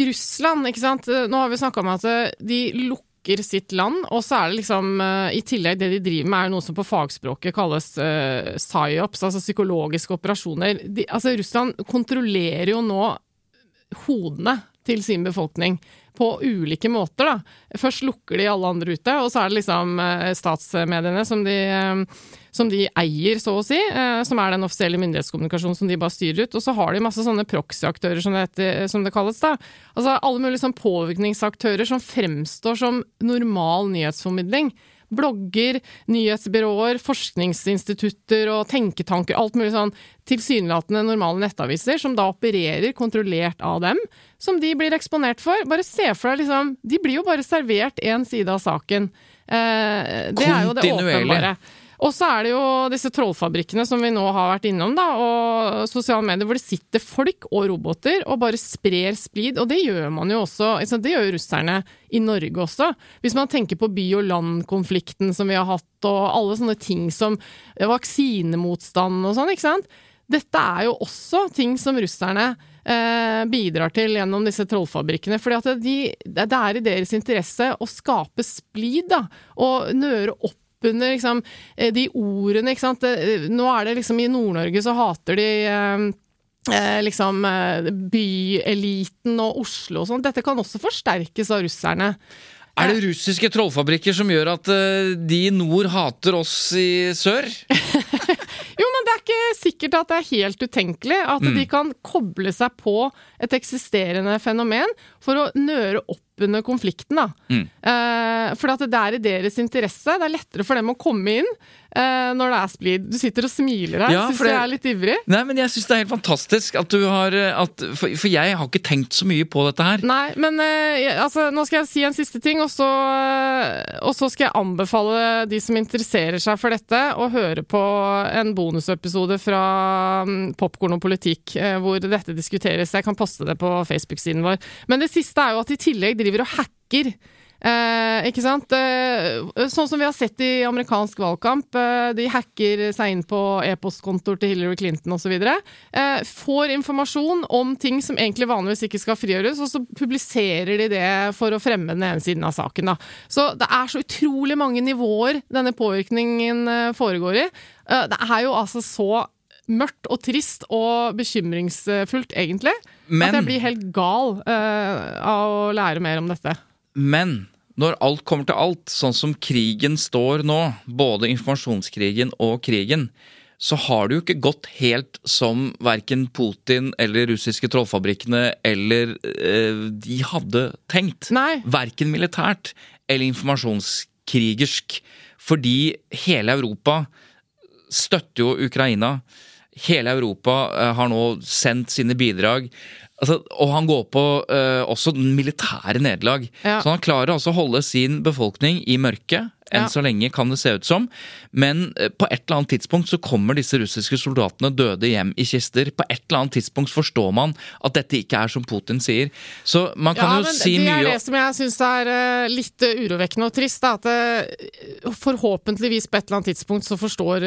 Russland, ikke sant. Nå har vi snakka om at de lukker lukker sitt land. Og så er det liksom uh, I tillegg, det de driver med, er noe som på fagspråket kalles uh, psyops, altså psykologiske operasjoner. De, altså Russland kontrollerer jo nå hodene til sin befolkning på ulike måter, da. Først lukker de alle andre ute, og så er det liksom uh, statsmediene som de som de eier, så å si, eh, som er den offisielle myndighetskommunikasjonen som de bare styrer ut. Og så har de masse sånne proxy-aktører, som, som, det kalles. da. Altså Alle mulige sånn påvirkningsaktører som fremstår som normal nyhetsformidling. Blogger, nyhetsbyråer, forskningsinstitutter og tenketanker. Alt mulig sånn tilsynelatende normale nettaviser som da opererer kontrollert av dem. Som de blir eksponert for. Bare se for deg, liksom De blir jo bare servert én side av saken. Eh, det er jo det åpenbare. Og så er det jo disse trollfabrikkene som vi nå har vært innom, da, og sosiale medier hvor det sitter folk og roboter og bare sprer splid. Og det gjør man jo også, det gjør jo russerne i Norge også. Hvis man tenker på by og land-konflikten som vi har hatt, og alle sånne ting som vaksinemotstand og sånn, ikke sant. Dette er jo også ting som russerne eh, bidrar til gjennom disse trollfabrikkene. fordi de, det er i deres interesse å skape splid, da, og nøre opp under liksom, eh, de ordene, ikke sant. Eh, nå er det liksom i Nord-Norge så hater de eh, eh liksom byeliten og Oslo og sånn. Dette kan også forsterkes av russerne. Er det russiske trollfabrikker som gjør at de i nord hater oss i sør? jo, men det er ikke sikkert at det er helt utenkelig at mm. de kan koble seg på et eksisterende fenomen for å nøre opp under konflikten, da. Mm. Eh, for det er i deres interesse. Det er lettere for dem å komme inn eh, når det er splid. Du sitter og smiler her. Ja, syns det... jeg er litt ivrig? Nei, men jeg syns det er helt fantastisk at du har eh, at, for, for, jeg har ikke tenkt så mye på dette her. Nei, men eh, altså, nå skal jeg si en siste ting, og så, eh, og så skal jeg anbefale de som interesserer seg for dette, å høre på en bonusepisode fra um, Popkorn og politikk, eh, hvor dette diskuteres. Jeg kan poste det på Facebook-siden vår. Men det siste er jo at i tillegg driver og hacker Eh, ikke sant? Eh, sånn som vi har sett i amerikansk valgkamp. Eh, de hacker seg inn på e-postkontoer til Hillary Clinton osv. Eh, får informasjon om ting som egentlig vanligvis ikke skal frigjøres, og så publiserer de det for å fremme den ene siden av saken. Da. Så det er så utrolig mange nivåer denne påvirkningen eh, foregår i. Eh, det er jo altså så mørkt og trist og bekymringsfullt, egentlig. Men, at jeg blir helt gal uh, av å lære mer om dette. Men når alt kommer til alt, sånn som krigen står nå, både informasjonskrigen og krigen, så har det jo ikke gått helt som verken Putin eller russiske trollfabrikkene eller eh, de hadde tenkt. Nei. Verken militært eller informasjonskrigersk. Fordi hele Europa støtter jo Ukraina. Hele Europa eh, har nå sendt sine bidrag. Altså, og han går på uh, også militære nederlag. Ja. Så han klarer altså å holde sin befolkning i mørket. Enn ja. så lenge kan det se ut som. Men uh, på et eller annet tidspunkt så kommer disse russiske soldatene døde hjem i kister. På et eller annet tidspunkt forstår man at dette ikke er som Putin sier. Så man kan ja, jo si mye Det er det som jeg syns er uh, litt urovekkende og trist. Da, at forhåpentligvis på et eller annet tidspunkt så forstår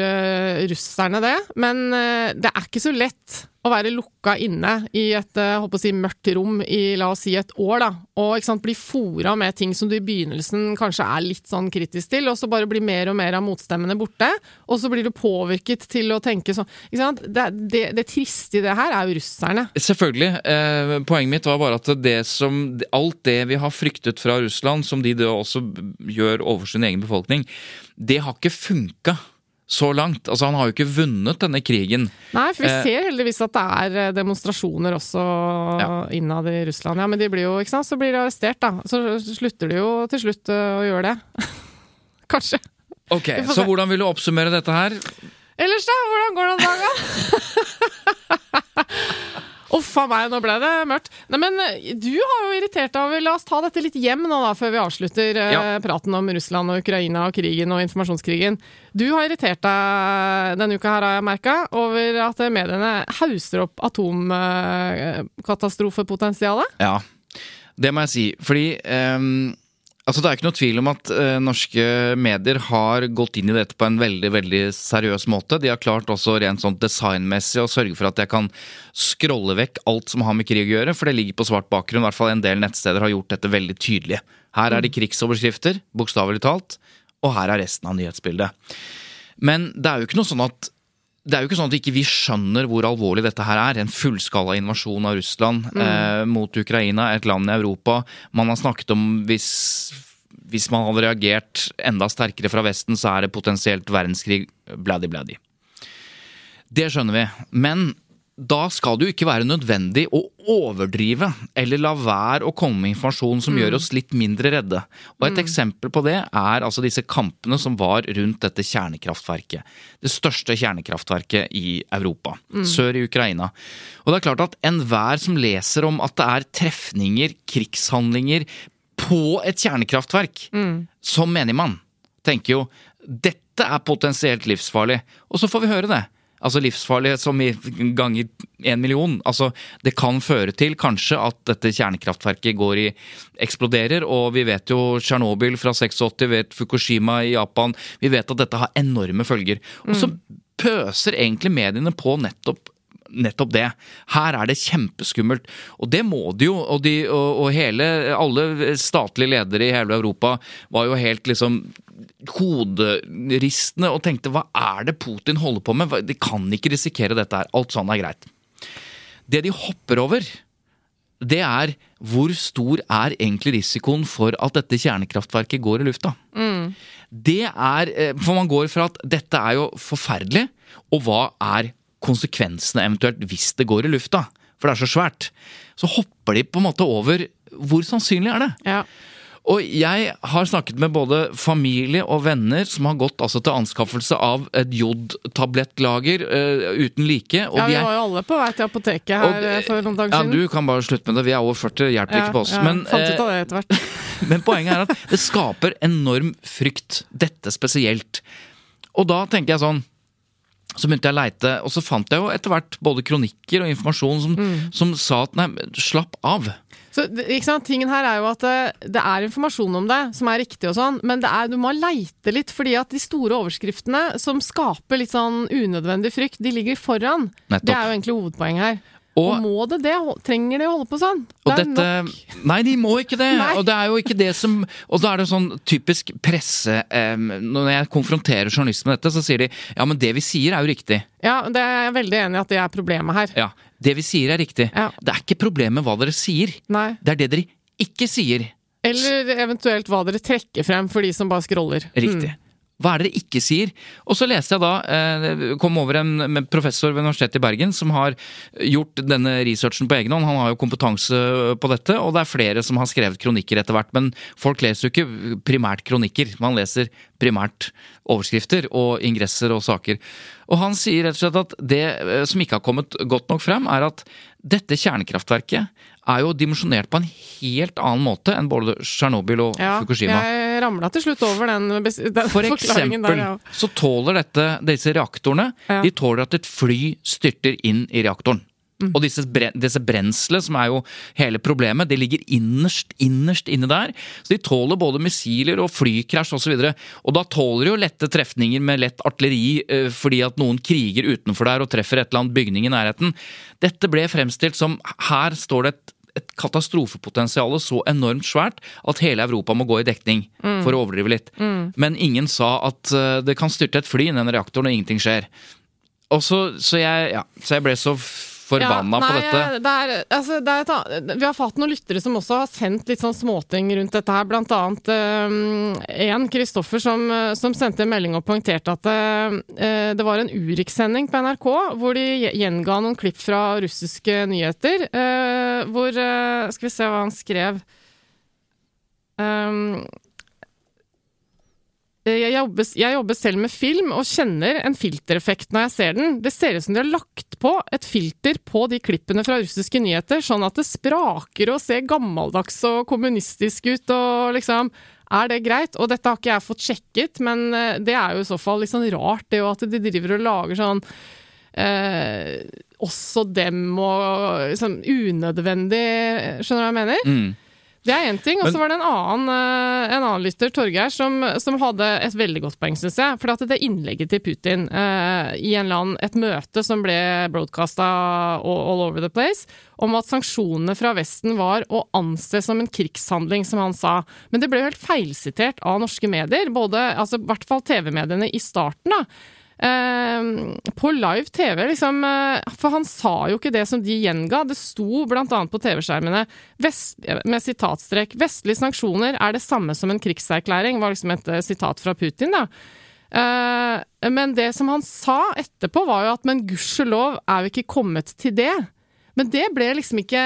russerne det. Men det er ikke så lett å være lukka inne i et eh, håper å si, mørkt rom i la oss si et år, da, og sant, bli fora med ting som du i begynnelsen kanskje er litt sånn kritisk til, og så bare blir mer og mer av motstemmene borte, og så blir du påvirket til å tenke sånn? Det, det, det triste i det her er jo russerne. Selvfølgelig. Eh, poenget mitt var bare at det som, alt det vi har fryktet fra Russland, som de da også gjør overfor sin egen befolkning, det har ikke funka så langt. Altså, han har jo ikke vunnet denne krigen. Nei, for vi Eh, ser heldigvis at det er eh, demonstrasjoner også Ja. innad i Russland. Ja, men de blir jo, ikke sant, så blir de arrestert, da. Så slutter de jo til slutt eh, å gjøre det. Kanskje. Ok, Så se. hvordan vil du oppsummere dette her? Ellers, da? Hvordan går det om dagen? Uff a meg, nå ble det mørkt. Nei, men eh, du har jo irritert deg over La oss ta dette litt hjem nå, da, før vi avslutter eh, Ja. praten om Russland og Ukraina og krigen og informasjonskrigen. Du har irritert deg denne uka her, har jeg merka, over at mediene hauser opp atomkatastrofepotensialet. Ja, det må jeg si. Fordi ehm, altså det er ikke noe tvil om at eh, norske medier har gått inn i dette på en veldig veldig seriøs måte. De har klart også rent sånn designmessig å sørge for at jeg kan scrolle vekk alt som har med krig å gjøre, for det ligger på svart bakgrunn. I hvert fall en del nettsteder har gjort dette veldig tydelig. Her er det krigsoverskrifter, bokstavelig talt, og her er resten av nyhetsbildet. Men det er jo ikke noe sånn at det er jo ikke sånn at ikke vi skjønner hvor alvorlig dette her er. En fullskala invasjon av Russland eh, mot Ukraina, et land i Europa. Man har snakket om hvis, hvis man hadde reagert enda sterkere fra Vesten, så er det potensielt verdenskrig. Bladdy-bladdy. Det skjønner vi. Men da skal det jo ikke være nødvendig å overdrive eller la være å komme med informasjon som gjør oss litt mindre redde. Og Et eksempel på det er altså disse kampene som var rundt dette kjernekraftverket. Det største kjernekraftverket i Europa, sør i Ukraina. Og det er klart at enhver som leser om at det er trefninger, krigshandlinger, på et kjernekraftverk, som menigmann, tenker jo dette er potensielt livsfarlig. Og så får vi høre det. Altså livsfarlig som i ganger én million. Altså, det kan føre til kanskje at dette kjernekraftverket går i eksploderer, og vi vet jo Tsjernobyl fra 86, vet Fukushima i Japan. Vi vet at dette har enorme følger. Og så pøser egentlig mediene på nettopp nettopp det. Her er det kjempeskummelt. Og det må de jo. Og, de, og, og hele, alle statlige ledere i hele Europa var jo helt liksom hoderistende og tenkte hva er det Putin holder på med? De kan ikke risikere dette her. Alt sånn er greit. Det de hopper over, det er hvor stor er egentlig risikoen for at dette kjernekraftverket går i lufta? Det er eh, For man går fra at dette er jo forferdelig, og hva er konsekvensene eventuelt hvis det går i lufta? For det er så svært. Så hopper de på en måte over hvor sannsynlig er det? Ja. Og jeg har snakket med både familie og venner som har gått altså til anskaffelse av et jodtablettlager uh, uten like. Og ja, vi er- var jo alle på vei til apoteket her det- eh, for noen dager ja, siden. Du kan bare slutte med det. Vi er over 40, hjelper ja, ikke på oss. ja, Men, fant ut eh, av det etter hvert. men poenget er at det skaper enorm frykt. Dette spesielt. Og da tenker jeg sånn så begynte jeg å leite, og så fant jeg jo etter hvert både kronikker og informasjon som, Mm. som sa at nei, slapp av. Så, ikke sant? Tingen her er jo at det, det er informasjon om det som er riktig og sånn, men det er, du må leite litt, fordi at de store overskriftene som skaper litt sånn unødvendig frykt, de ligger foran. Nettopp. Det er jo egentlig hovedpoenget her. Og- Og, må det det? Trenger de å holde på sånn? Det er dette, nok. Nei, de må ikke det! Og det er jo ikke det som Og da er det sånn typisk presse eh, Når jeg konfronterer journalister med dette, så sier de ja, men det vi sier er jo riktig. Ja, det er jeg veldig enig i at det er problemet her. Ja, det vi sier er riktig. Ja. Det er ikke problemet hva dere sier. Nei. Det er det dere ikke sier. Eller eventuelt hva dere trekker frem for de som bare scroller. Riktig. Hva er det dere ikke sier? Og så leste jeg da, eh, kom over en professor ved Universitetet i Bergen som har gjort denne researchen på egen hånd. Han har jo kompetanse på dette, og det er flere som har skrevet kronikker etter hvert. Men folk leser jo ikke primært kronikker, man leser primært overskrifter og ingresser og saker. Og han sier rett og slett at det eh, som ikke har kommet godt nok frem, er at dette kjernekraftverket er jo dimensjonert på en helt annen måte enn både Tsjernobyl og Ja, Fukushima. jeg ramla til slutt over den, den For forklaringen eksempel der, ja. så tåler dette, disse reaktorene Ja. De tåler at et fly styrter inn i reaktoren. Og disse, disse brenselet, som er jo hele problemet, det ligger innerst, innerst inne der. Så de tåler både missiler og flykrasj osv. Og, så og da tåler de jo lette trefninger med lett artilleri eh, fordi at noen kriger utenfor der og treffer et eller annet bygning i nærheten. Dette ble fremstilt som her står det et et katastrofepotensial så enormt svært at hele Europa må gå i dekning, mm. for å overdrive litt. Mm. Men ingen sa at uh, det kan styrte et fly i en reaktor når ingenting skjer. Og så, så, jeg, ja, så jeg ble så forbanna ja, på dette. Det er, altså, det er vi har fått noen lyttere som også har sendt litt sånn småting rundt dette her. Blant annet én, um, Kristoffer, som, som, sendte en melding og poengterte at uh, det var en Urix-sending på NRK hvor de gjenga noen klipp fra russiske nyheter. Uh, hvor Skal vi se hva han skrev. Um, Eh, jeg jobber, jeg jobber, selv med film og kjenner en filtereffekt når jeg ser den. Det ser ut som de har lagt på et filter på de klippene fra russiske nyheter, sånn at det spraker og ser gammeldags og kommunistisk ut og liksom Er det greit? Og dette har ikke jeg fått sjekket, men eh, det er jo i så fall litt sånn rart, det jo at de driver og lager sånn eh, Også dem og liksom unødvendig Skjønner du hva jeg mener? Mm. Det er én ting. Og så var det en annen, eh, en annen lytter, Torgeir, som, som, hadde et veldig godt poeng, syns jeg. For det innlegget til Putin eh, i en land, et møte som ble broadcasta all, all, over the place, om at sanksjonene fra Vesten var å anse som en krigshandling, som han sa. Men det ble helt feilsitert av norske medier, både, altså i hvert fall TV-mediene i starten. da, Uh, på live TV, liksom uh, For han sa jo ikke det som de gjenga. Det sto bl.a. på TV-skjermene med sitatstrek 'Vestlige sanksjoner er det samme som en krigserklæring', var liksom et uh, sitat fra Putin, da. men det som han sa etterpå, var jo at 'men gudskjelov er vi ikke kommet til det'. Men det ble liksom ikke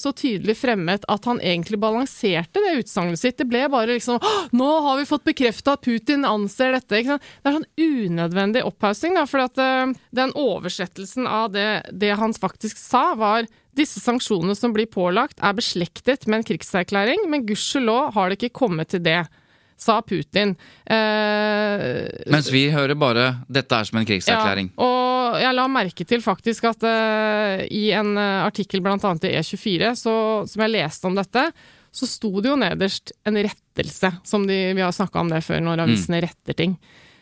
så tydelig fremmet at han egentlig balanserte det utsagnet sitt. Det ble bare liksom Nå har vi fått bekrefta at Putin anser dette. Det er sånn unødvendig opphaussing. For uh, den oversettelsen av det, det han faktisk sa, var disse sanksjonene som blir pålagt, er beslektet med en krigserklæring, men gudskjelov har det ikke kommet til det sa Putin. Eh, Mens vi hører bare 'dette er som en krigserklæring'. Ja, og jeg la merke til faktisk at eh, i en eh, artikkel bl.a. i E24 så, som jeg leste om dette, så sto det jo nederst en rettelse, som de, vi har snakka om det før, når avisene mm. retter ting.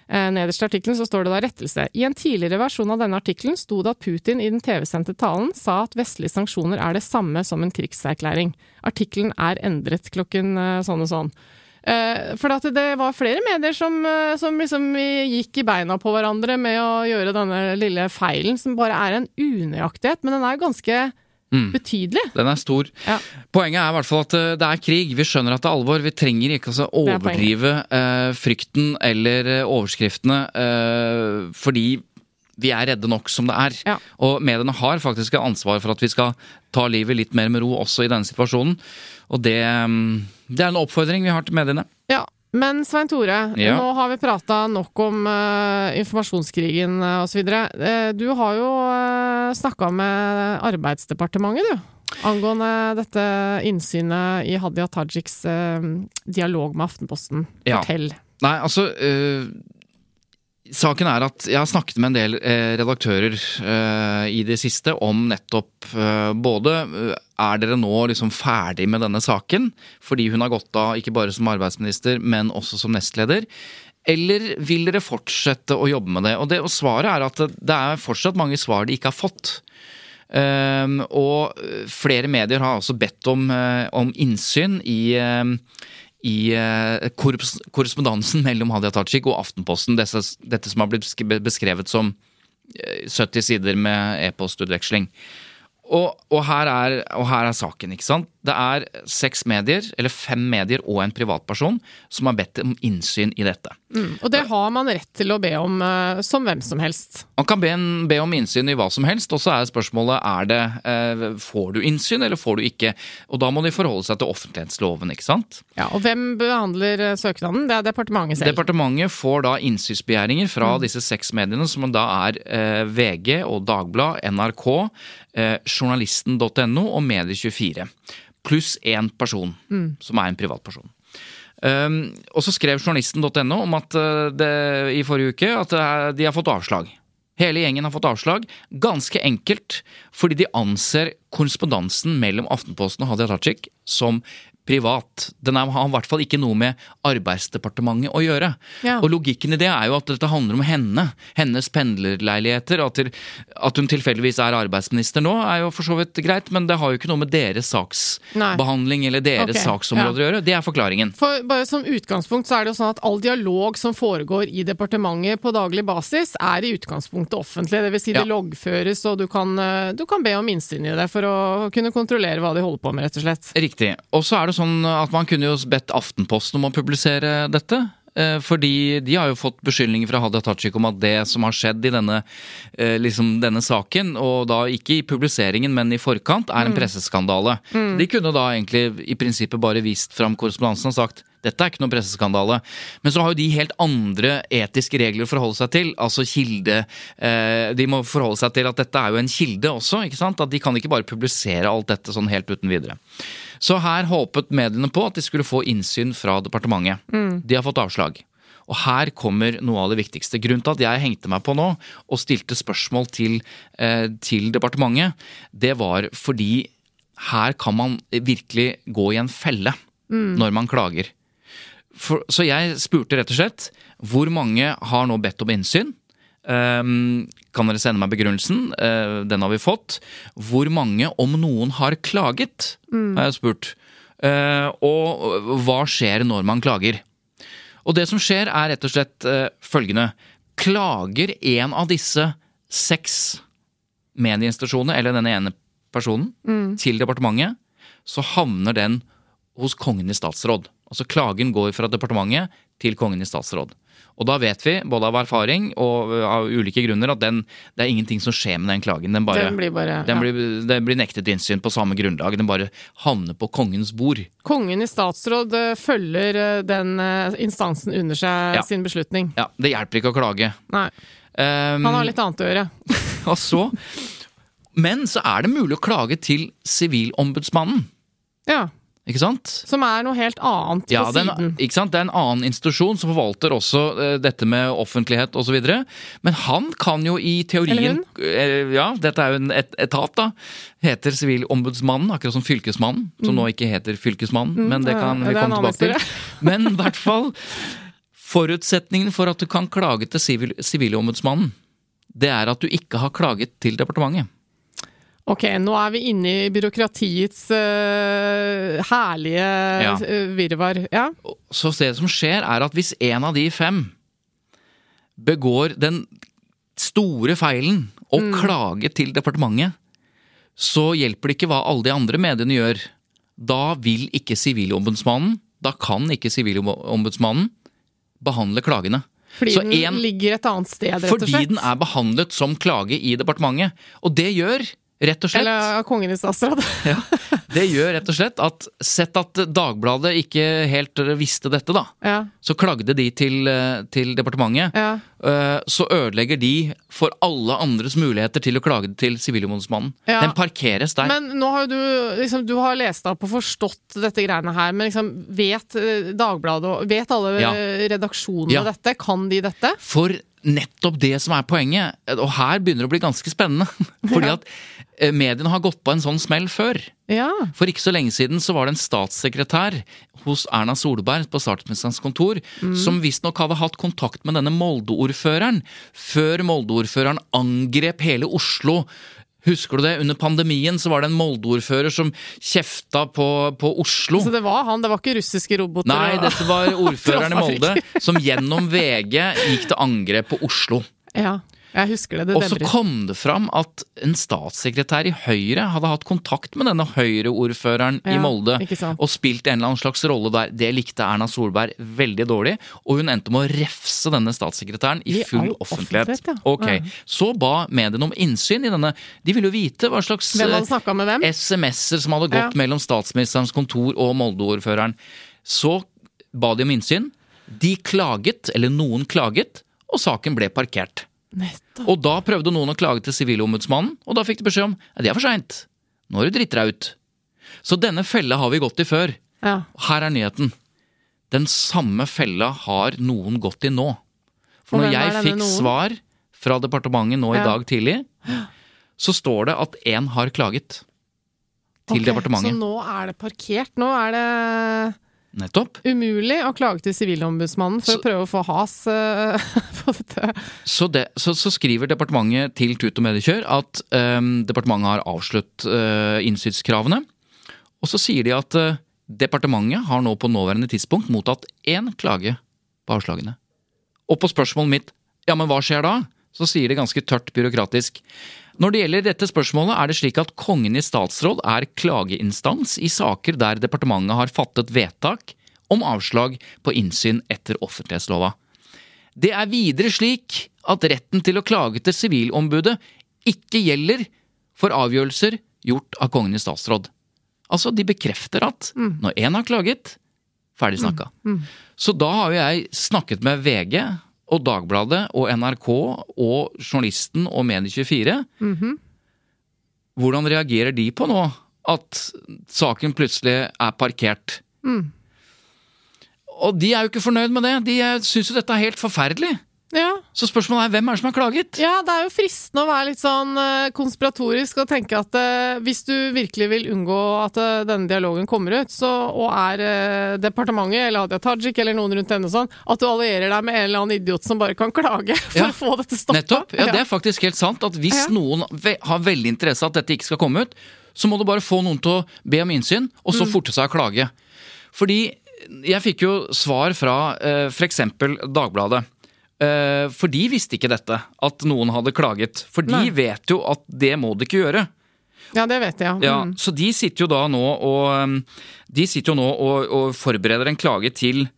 Eh, nederst i artikkelen så står det da rettelse. I en tidligere versjon av denne artikkelen sto det at Putin i den TV-sendte talen sa at vestlige sanksjoner er det samme som en krigserklæring. Artikkelen er endret klokken eh, sånn og sånn. Uh, for det var flere medier som, uh, som liksom gikk i beina på hverandre med å gjøre denne lille feilen, som bare er en unøyaktighet, men den er ganske mm. betydelig. Den er stor. Ja. Poenget er i hvert fall at uh, det er krig. Vi skjønner at det er alvor. Vi trenger ikke altså, overdrive frykten eller overskriftene fordi vi er redde nok som det er. Ja. Og mediene har faktisk et ansvar for at vi skal ta livet litt mer med ro også i denne situasjonen. Og det, mm, det er en oppfordring vi har til mediene. Ja, men Svein Tore, ja. nå har vi prata nok om uh, informasjonskrigen uh, osv. Uh, du har jo uh, snakka med Arbeidsdepartementet, du. Angående dette innsynet i Hadia Tajiks uh, dialog med Aftenposten. Fortell. Ja. Nei, altså Saken er at jeg har snakket med en del eh, redaktører eh, i det siste om nettopp eh, både Er dere nå liksom ferdig med denne saken fordi hun har gått av ikke bare som arbeidsminister, men også som nestleder? Eller vil dere fortsette å jobbe med det? Og, det, og svaret er at det er fortsatt mange svar de ikke har fått. Um, og flere medier har også bedt om, om innsyn i i eh, korrespondansen mellom Hadia Tajik og Aftenposten. Dette, dette som har blitt beskrevet som 70 eh, sider med e-postutveksling. Og, og, og, her er, saken, ikke sant. Det er seks medier, eller fem medier og en privatperson som har bedt om innsyn i dette. Mm, og det har man rett til å be om uh, som hvem som helst? Man kan be, be, om innsyn i hva som helst, og så er spørsmålet er det, uh, får du innsyn eller får du ikke. Og da må de forholde seg til offentlighetsloven, ikke sant. Ja, Og hvem behandler uh, søknaden? Det er departementet selv? Departementet får da innsynsbegjæringer fra mm. disse seks mediene, som da er VG og Dagblad, NRK eh, journalisten.no og Medie24. Pluss én person, mm. som er en privatperson. Um, og så skrev journalisten.no om at uh, det, i forrige uke at uh, de har fått avslag. Hele gjengen har fått avslag, ganske enkelt fordi de anser korrespondansen mellom Aftenposten og Hadia Tajik som privat. Den er, har i hvert fall ikke noe med Arbeidsdepartementet å gjøre. Ja. Og logikken i det er jo at dette handler om henne. Hennes pendlerleiligheter. At, til, at hun tilfeldigvis er arbeidsminister nå, er jo for så vidt greit, men det har jo ikke noe med deres saksbehandling eller deres okay. saksområder å gjøre. Det er forklaringen. For bare som utgangspunkt så er det jo sånn at all dialog som foregår i departementet på daglig basis, er i utgangspunktet offentlig. Det vil si det loggføres, og du kan, eh, du kan be om innsyn i det for å kunne kontrollere hva de holder på med, rett og slett. Riktig. Og så er det sånn at man kunne jo bedt Aftenposten om å publisere dette. eh, Fordi de har jo fått beskyldninger fra Hadia Tajik om at det som har skjedd i denne, eh, liksom denne saken, og da ikke i publiseringen, men i forkant, er en presseskandale. De kunne da egentlig i prinsippet bare vist fram korrespondansen og sagt dette er ikke noen presseskandale. Men så har jo de helt andre etiske regler å forholde seg til. Altså kilde eh, De må forholde seg til at dette er jo en kilde også. ikke sant? At De kan ikke bare publisere alt dette sånn helt uten videre. Så her håpet mediene på at de skulle få innsyn fra departementet. De har fått avslag. Og her kommer noe av det viktigste. Grunnen til at jeg hengte meg på nå og stilte spørsmål til, eh, til departementet, det var fordi her kan man virkelig gå i en felle når man klager. For, så jeg spurte rett og slett hvor mange har nå bedt om innsyn. Ehm, kan dere sende meg begrunnelsen? Eh, den har vi fått. Hvor mange, om noen, har klaget? har jeg spurt. Eh, og hva skjer når man klager? Og det som skjer, er rett og slett eh, følgende. Klager en av disse seks medieinstitusjonene, eller denne ene personen, til departementet, så havner den hos Kongen i statsråd. Altså klagen går fra departementet til Kongen i statsråd. Og da vet vi, både av erfaring og uh, av ulike grunner, at den, det er ingenting som skjer med den klagen. Den, bare, Den blir bare- den ja. blir, den blir nektet innsyn på samme grunnlag. Den bare havner på kongens bord. Kongen i statsråd eh, følger eh, den instansen under seg Ja. sin beslutning. Ja, Det hjelper ikke å klage. Nei, Um, han har litt annet å gjøre. Og så Men så er det mulig å klage til Sivilombudsmannen. Ja, Ikke sant? Som er noe helt annet på Ja, den, siden. ikke sant? Det er en annen institusjon som forvalter også uh, dette med offentlighet osv. Men han kan jo i teorien uh, Ja, dette er jo en et, etat, da. Heter Sivilombudsmannen, akkurat som Fylkesmannen. Som nå ikke heter Fylkesmannen, men det Mm. kan ja, vi komme tilbake til. Men i hvert fall Forutsetningen for at du kan klage til Sivilombudsmannen, det er at du ikke har klaget til departementet. Ok, nå er vi inne i byråkratiets uh, herlige Ja. eh, virvar. Ja. Så det som skjer, er at hvis en av de fem begår den store feilen å klage til departementet, så hjelper det ikke hva alle de andre mediene gjør. Da vil ikke Sivilombudsmannen, da kan ikke Sivilombudsmannen behandle klagene. Fordi Så den en- ligger et annet sted, rett og slett? Fordi den er behandlet som klage i departementet. Og det gjør, rett og slett Eller av kongen i statsråd. ja, Det gjør rett og slett at sett at Dagbladet ikke helt visste dette, da. ja, Så klagde de til, eh, til departementet. ja. Eh, Så ødelegger de for alle andres muligheter til å klage til Sivilombudsmannen. Ja. Den parkeres der. Men nå har jo du liksom, du har lest opp og forstått dette greiene her, men liksom, vet eh, Dagbladet og vet alle redaksjonene dette? Kan de dette? For nettopp det som er poenget, og her begynner det å bli ganske spennende, fordi at mediene har gått på en sånn smell før. Ja. For ikke så lenge siden så var det en statssekretær hos Erna Solberg på statsministerens kontor som visstnok hadde hatt kontakt med denne Molde-ordføreren før Molde-ordføreren angrep hele Oslo. Husker du det? Under pandemien så var det en Molde-ordfører som kjefta på, på Oslo. Så det var han, det var ikke russiske roboter? Nei, dette var ordføreren i Molde som gjennom VG gikk til angrep på Oslo. Ja, jeg husker det. Det Og så kom det fram at en statssekretær i Høyre hadde hatt kontakt med denne Høyre-ordføreren i Molde og spilt en eller annen slags rolle der. Det likte Erna Solberg veldig dårlig, og hun endte med å refse denne statssekretæren i full I offentlighet. offentlighet, ja. Ok, Så ba mediene om innsyn i denne. De ville jo vite hva slags eh? SMS-er som hadde gått Ja. mellom statsministerens kontor og Molde-ordføreren. Så ba de om innsyn. De klaget, eller noen klaget, og saken ble parkert. Nettopp. Og da prøvde noen å klage til Sivilombudsmannen, og da fikk de beskjed om at det er for seint. Nå har du dritt deg ut. Så denne fella har vi gått i før. Ja. Her er nyheten. Den samme fella har noen gått i nå. For Og når jeg fikk noen? svar fra departementet nå i dag tidlig, så står det at én har klaget til Ok, departementet. Så nå er det parkert. Nå er det Nettopp. umulig å klage til Sivilombudsmannen for Så- å prøve å få has uh, på dette. Så, det, så, så skriver departementet til Tut og Mediekjør at um, departementet har avslutt uh, innsynskravene. Og så sier de at uh, departementet har nå på nåværende tidspunkt mottatt én klage på avslagene. Og på spørsmålet mitt ja, men hva skjer da? Så sier det ganske tørt byråkratisk. Når det gjelder dette spørsmålet, er det slik at Kongen i statsråd er klageinstans i saker der departementet har fattet vedtak om avslag på innsyn etter offentlighetslova. Det er videre slik at retten til å klage til Sivilombudet ikke gjelder for avgjørelser gjort av Kongen i statsråd. Altså, de bekrefter at når én har klaget, ferdig snakka. Så da har jo jeg snakket med VG og Dagbladet og NRK og Journalisten og Medie24. Hvordan reagerer de på nå at saken plutselig er parkert? Og de er jo ikke fornøyd med det. De syns jo dette er helt forferdelig. Ja. Så spørsmålet er hvem er det som har klaget? ja, det er jo fristende å være litt sånn eh, konspiratorisk og tenke at eh, hvis du virkelig vil unngå at eh, denne dialogen kommer ut, så, og er eh, departementet eller Hadia Tajik eller noen rundt henne sånn, at du allierer deg med en eller annen idiot som bare kan klage for Ja. å få dette stoppa. Nettopp. Ja, det er faktisk helt sant. At hvis noen ve har veldig interesse av at dette ikke skal komme ut, så må du bare få noen til å be om innsyn, og Mm. så forte seg å klage. Fordi jeg fikk jo svar fra eh, f.eks. Dagbladet. Eh, for de visste ikke dette, at noen hadde klaget. For de Nei. vet jo at det må de ikke gjøre. Ja, det vet jeg. Ja, Mm. Så de sitter jo da nå og De sitter jo nå og, og forbereder en klage til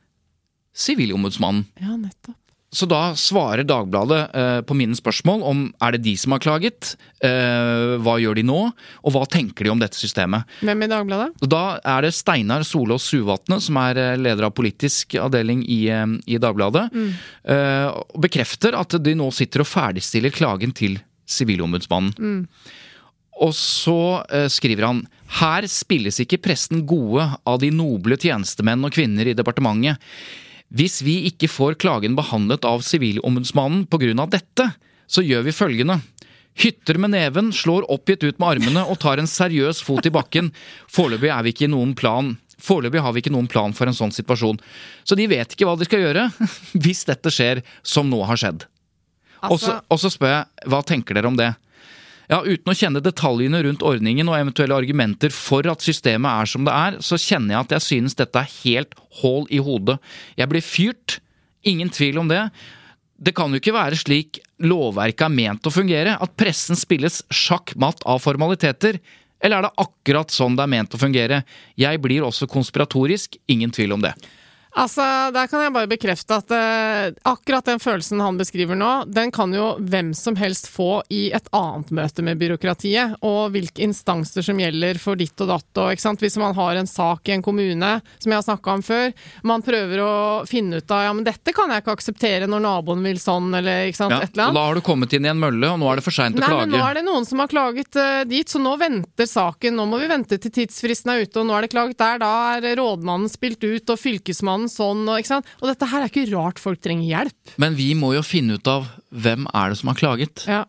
Sivilombudsmannen. ja nettopp. Så da svarer Dagbladet eh, på mine spørsmål om er det de som har klaget, eh, hva gjør de nå, og hva tenker de om dette systemet. Hvem i Dagbladet? Da er det Steinar Solås Suvatne, som er eh, leder av politisk avdeling i, eh, i Dagbladet, eh, og bekrefter at de nå sitter og ferdigstiller klagen til Sivilombudsmannen. Og så eh, skriver han her spilles ikke presten gode av de noble tjenestemenn og kvinner i departementet. Hvis vi ikke får klagen behandlet av Sivilombudsmannen av dette, så gjør vi følgende. Hytter med neven, slår oppgitt ut med armene og tar en seriøs fot i bakken. Foreløpig er vi ikke i noen plan. Foreløpig har vi ikke noen plan for en sånn situasjon. Så de vet ikke hva de skal gjøre hvis dette skjer som nå har skjedd. Og så- Altså, og så spør jeg, hva tenker dere om det? Ja, Uten å kjenne detaljene rundt ordningen og eventuelle argumenter for at systemet er som det er, så kjenner jeg at jeg synes dette er helt hål i hodet. Jeg blir fyrt, ingen tvil om det. Det kan jo ikke være slik lovverket er ment å fungere, at pressen spilles sjakk-matt av formaliteter. Eller er det akkurat sånn det er ment å fungere? Jeg blir også konspiratorisk, ingen tvil om det. Altså, Der kan jeg bare bekrefte at eh, akkurat den følelsen han beskriver nå, den kan jo hvem som helst få i et annet møte med byråkratiet, og hvilke instanser som gjelder for ditt og datt. Og, ikke sant? Hvis man har en sak i en kommune, som jeg har snakka om før, man prøver å finne ut av ja, men dette kan jeg ikke akseptere når naboen vil sånn, eller ikke sant, Ja, et eller annet. da har du kommet inn i en mølle, og nå er det for seint å Nei, klage. men nå er det noen som har klaget eh, dit, så nå venter saken. Nå må vi vente til tidsfristen er ute, og nå er det klaget der. Da er rådmannen spilt ut, og fylkesmannen sånn, og ikke sant. Og dette her er ikke rart folk trenger hjelp. Men vi må jo finne ut av hvem er det som har klaget. Ja.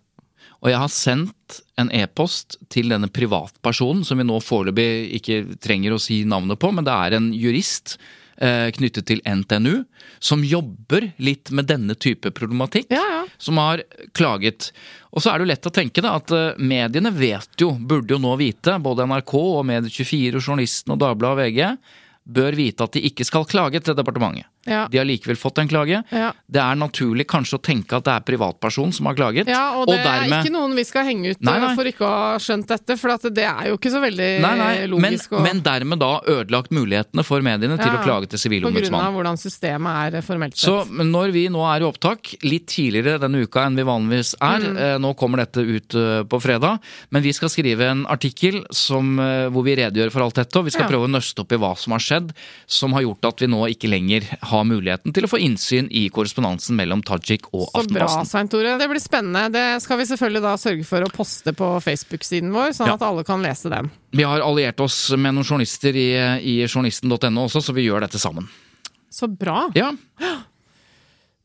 Og jeg har sendt en e-post til denne privatpersonen, som vi nå foreløpig ikke trenger å si navnet på, men det er en jurist eh, knyttet til NTNU, som jobber litt med denne type problematikk. Ja, ja. Som har klaget. Og så er det jo lett å tenke da, at eh, mediene vet jo, burde jo nå vite, både NRK og Medie24 og Journalisten og Dagbladet og VG, bør vite at de ikke skal klage til departementet. Ja. De har likevel fått en klage. Ja. Det er naturlig kanskje å tenke at det er privatperson som har klaget. Ja, og det er ikke noen vi skal henge ut Nei, nei. for ikke å ha skjønt dette, for at det er jo ikke så veldig Nei, nei, men, logisk. men dermed da ødelagt mulighetene for mediene til å klage til På grunn av hvordan systemet er eh, formelt sett. Så når vi nå er i opptak, litt tidligere denne uka enn vi vanligvis er, Mm. eh, nå kommer dette ut eh, på fredag, men vi skal skrive en artikkel som, hvor vi redegjør for alt dette, og vi skal prøve å nøste opp i hva som har skjedd, som har gjort at vi nå ikke lenger har muligheten til å få innsyn i korrespondansen mellom Tajik og Så bra, Aftenposten. Svein Tore. Det blir spennende. Det skal vi selvfølgelig da sørge for å poste på Facebook-siden vår, sånn Ja. at alle kan lese den. Vi har alliert oss med noen journalister i, i journalisten.no også, så vi gjør dette sammen. Så bra. Ja,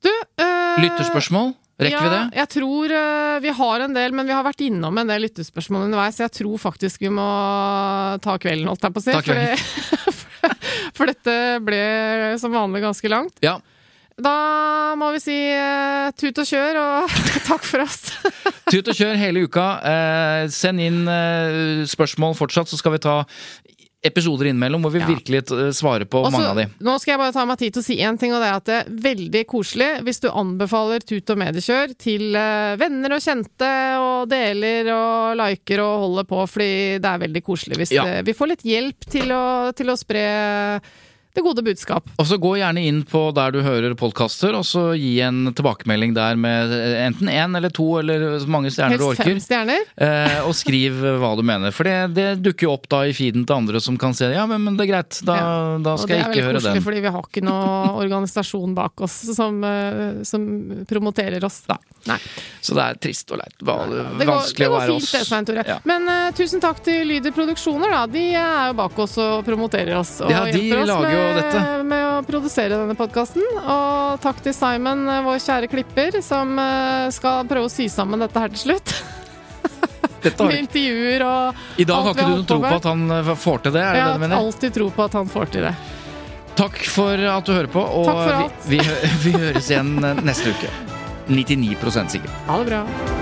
Du, øh... Lytterspørsmål, Rekker vi det? Jeg tror eh, vi har en del, men vi har vært innom en del lyttespørsmål underveis. Jeg tror faktisk vi må ta kvelden, holdt jeg på å si. For dette ble som vanlig ganske langt. Ja. Da må vi si uh, tut og kjør, og takk for oss. Tut og kjør hele uka. Eh, send inn eh, spørsmål fortsatt, så skal vi ta episoder innimellom hvor vi Ja. virkelig eh, svarer på Også, mange av de. Nå skal jeg bare ta meg tid til å si én ting, og det er at det er veldig koselig hvis du anbefaler Tut og mediekjør til eh, venner og kjente, og deler og liker og holder på, fordi det er veldig koselig hvis Ja. det, vi får litt hjelp til å, til å spre det gode budskap. Og så gå gjerne inn på der du hører podkaster, og så gi en tilbakemelding der med eh, enten én eller to eller så mange stjerner du orker. Helst fem stjerner. Eh, og skriv hva du mener. For det, det dukker jo opp da i feeden til andre som kan se Ja, men, men det er greit. Da, Ja. da Og det er veldig koselig, fordi vi har ikke noen organisasjon bak oss som, eh, som promoterer oss. Da. Nei. Så det er trist og leit. Det går, Vanskelig det å går være fint, oss. det, Svein Tore. Ja. Men uh, tusen takk til Lyder Produksjoner, da. De er jo bak oss og promoterer oss. Og Ja, de hjelper oss jo med, dette. med å produsere denne podkasten. Og takk til Simon, eh, vår kjære klipper, som eh, skal prøve å sy sammen dette her til slutt. Har intervjuer og I dag har ikke du noen tro på at han eh, får til det? Er det Jeg har alltid tro på at han får til det. Takk for at du hører på, og vi, vi, vi høres igjen neste uke. 99 sikkert. Ha det bra.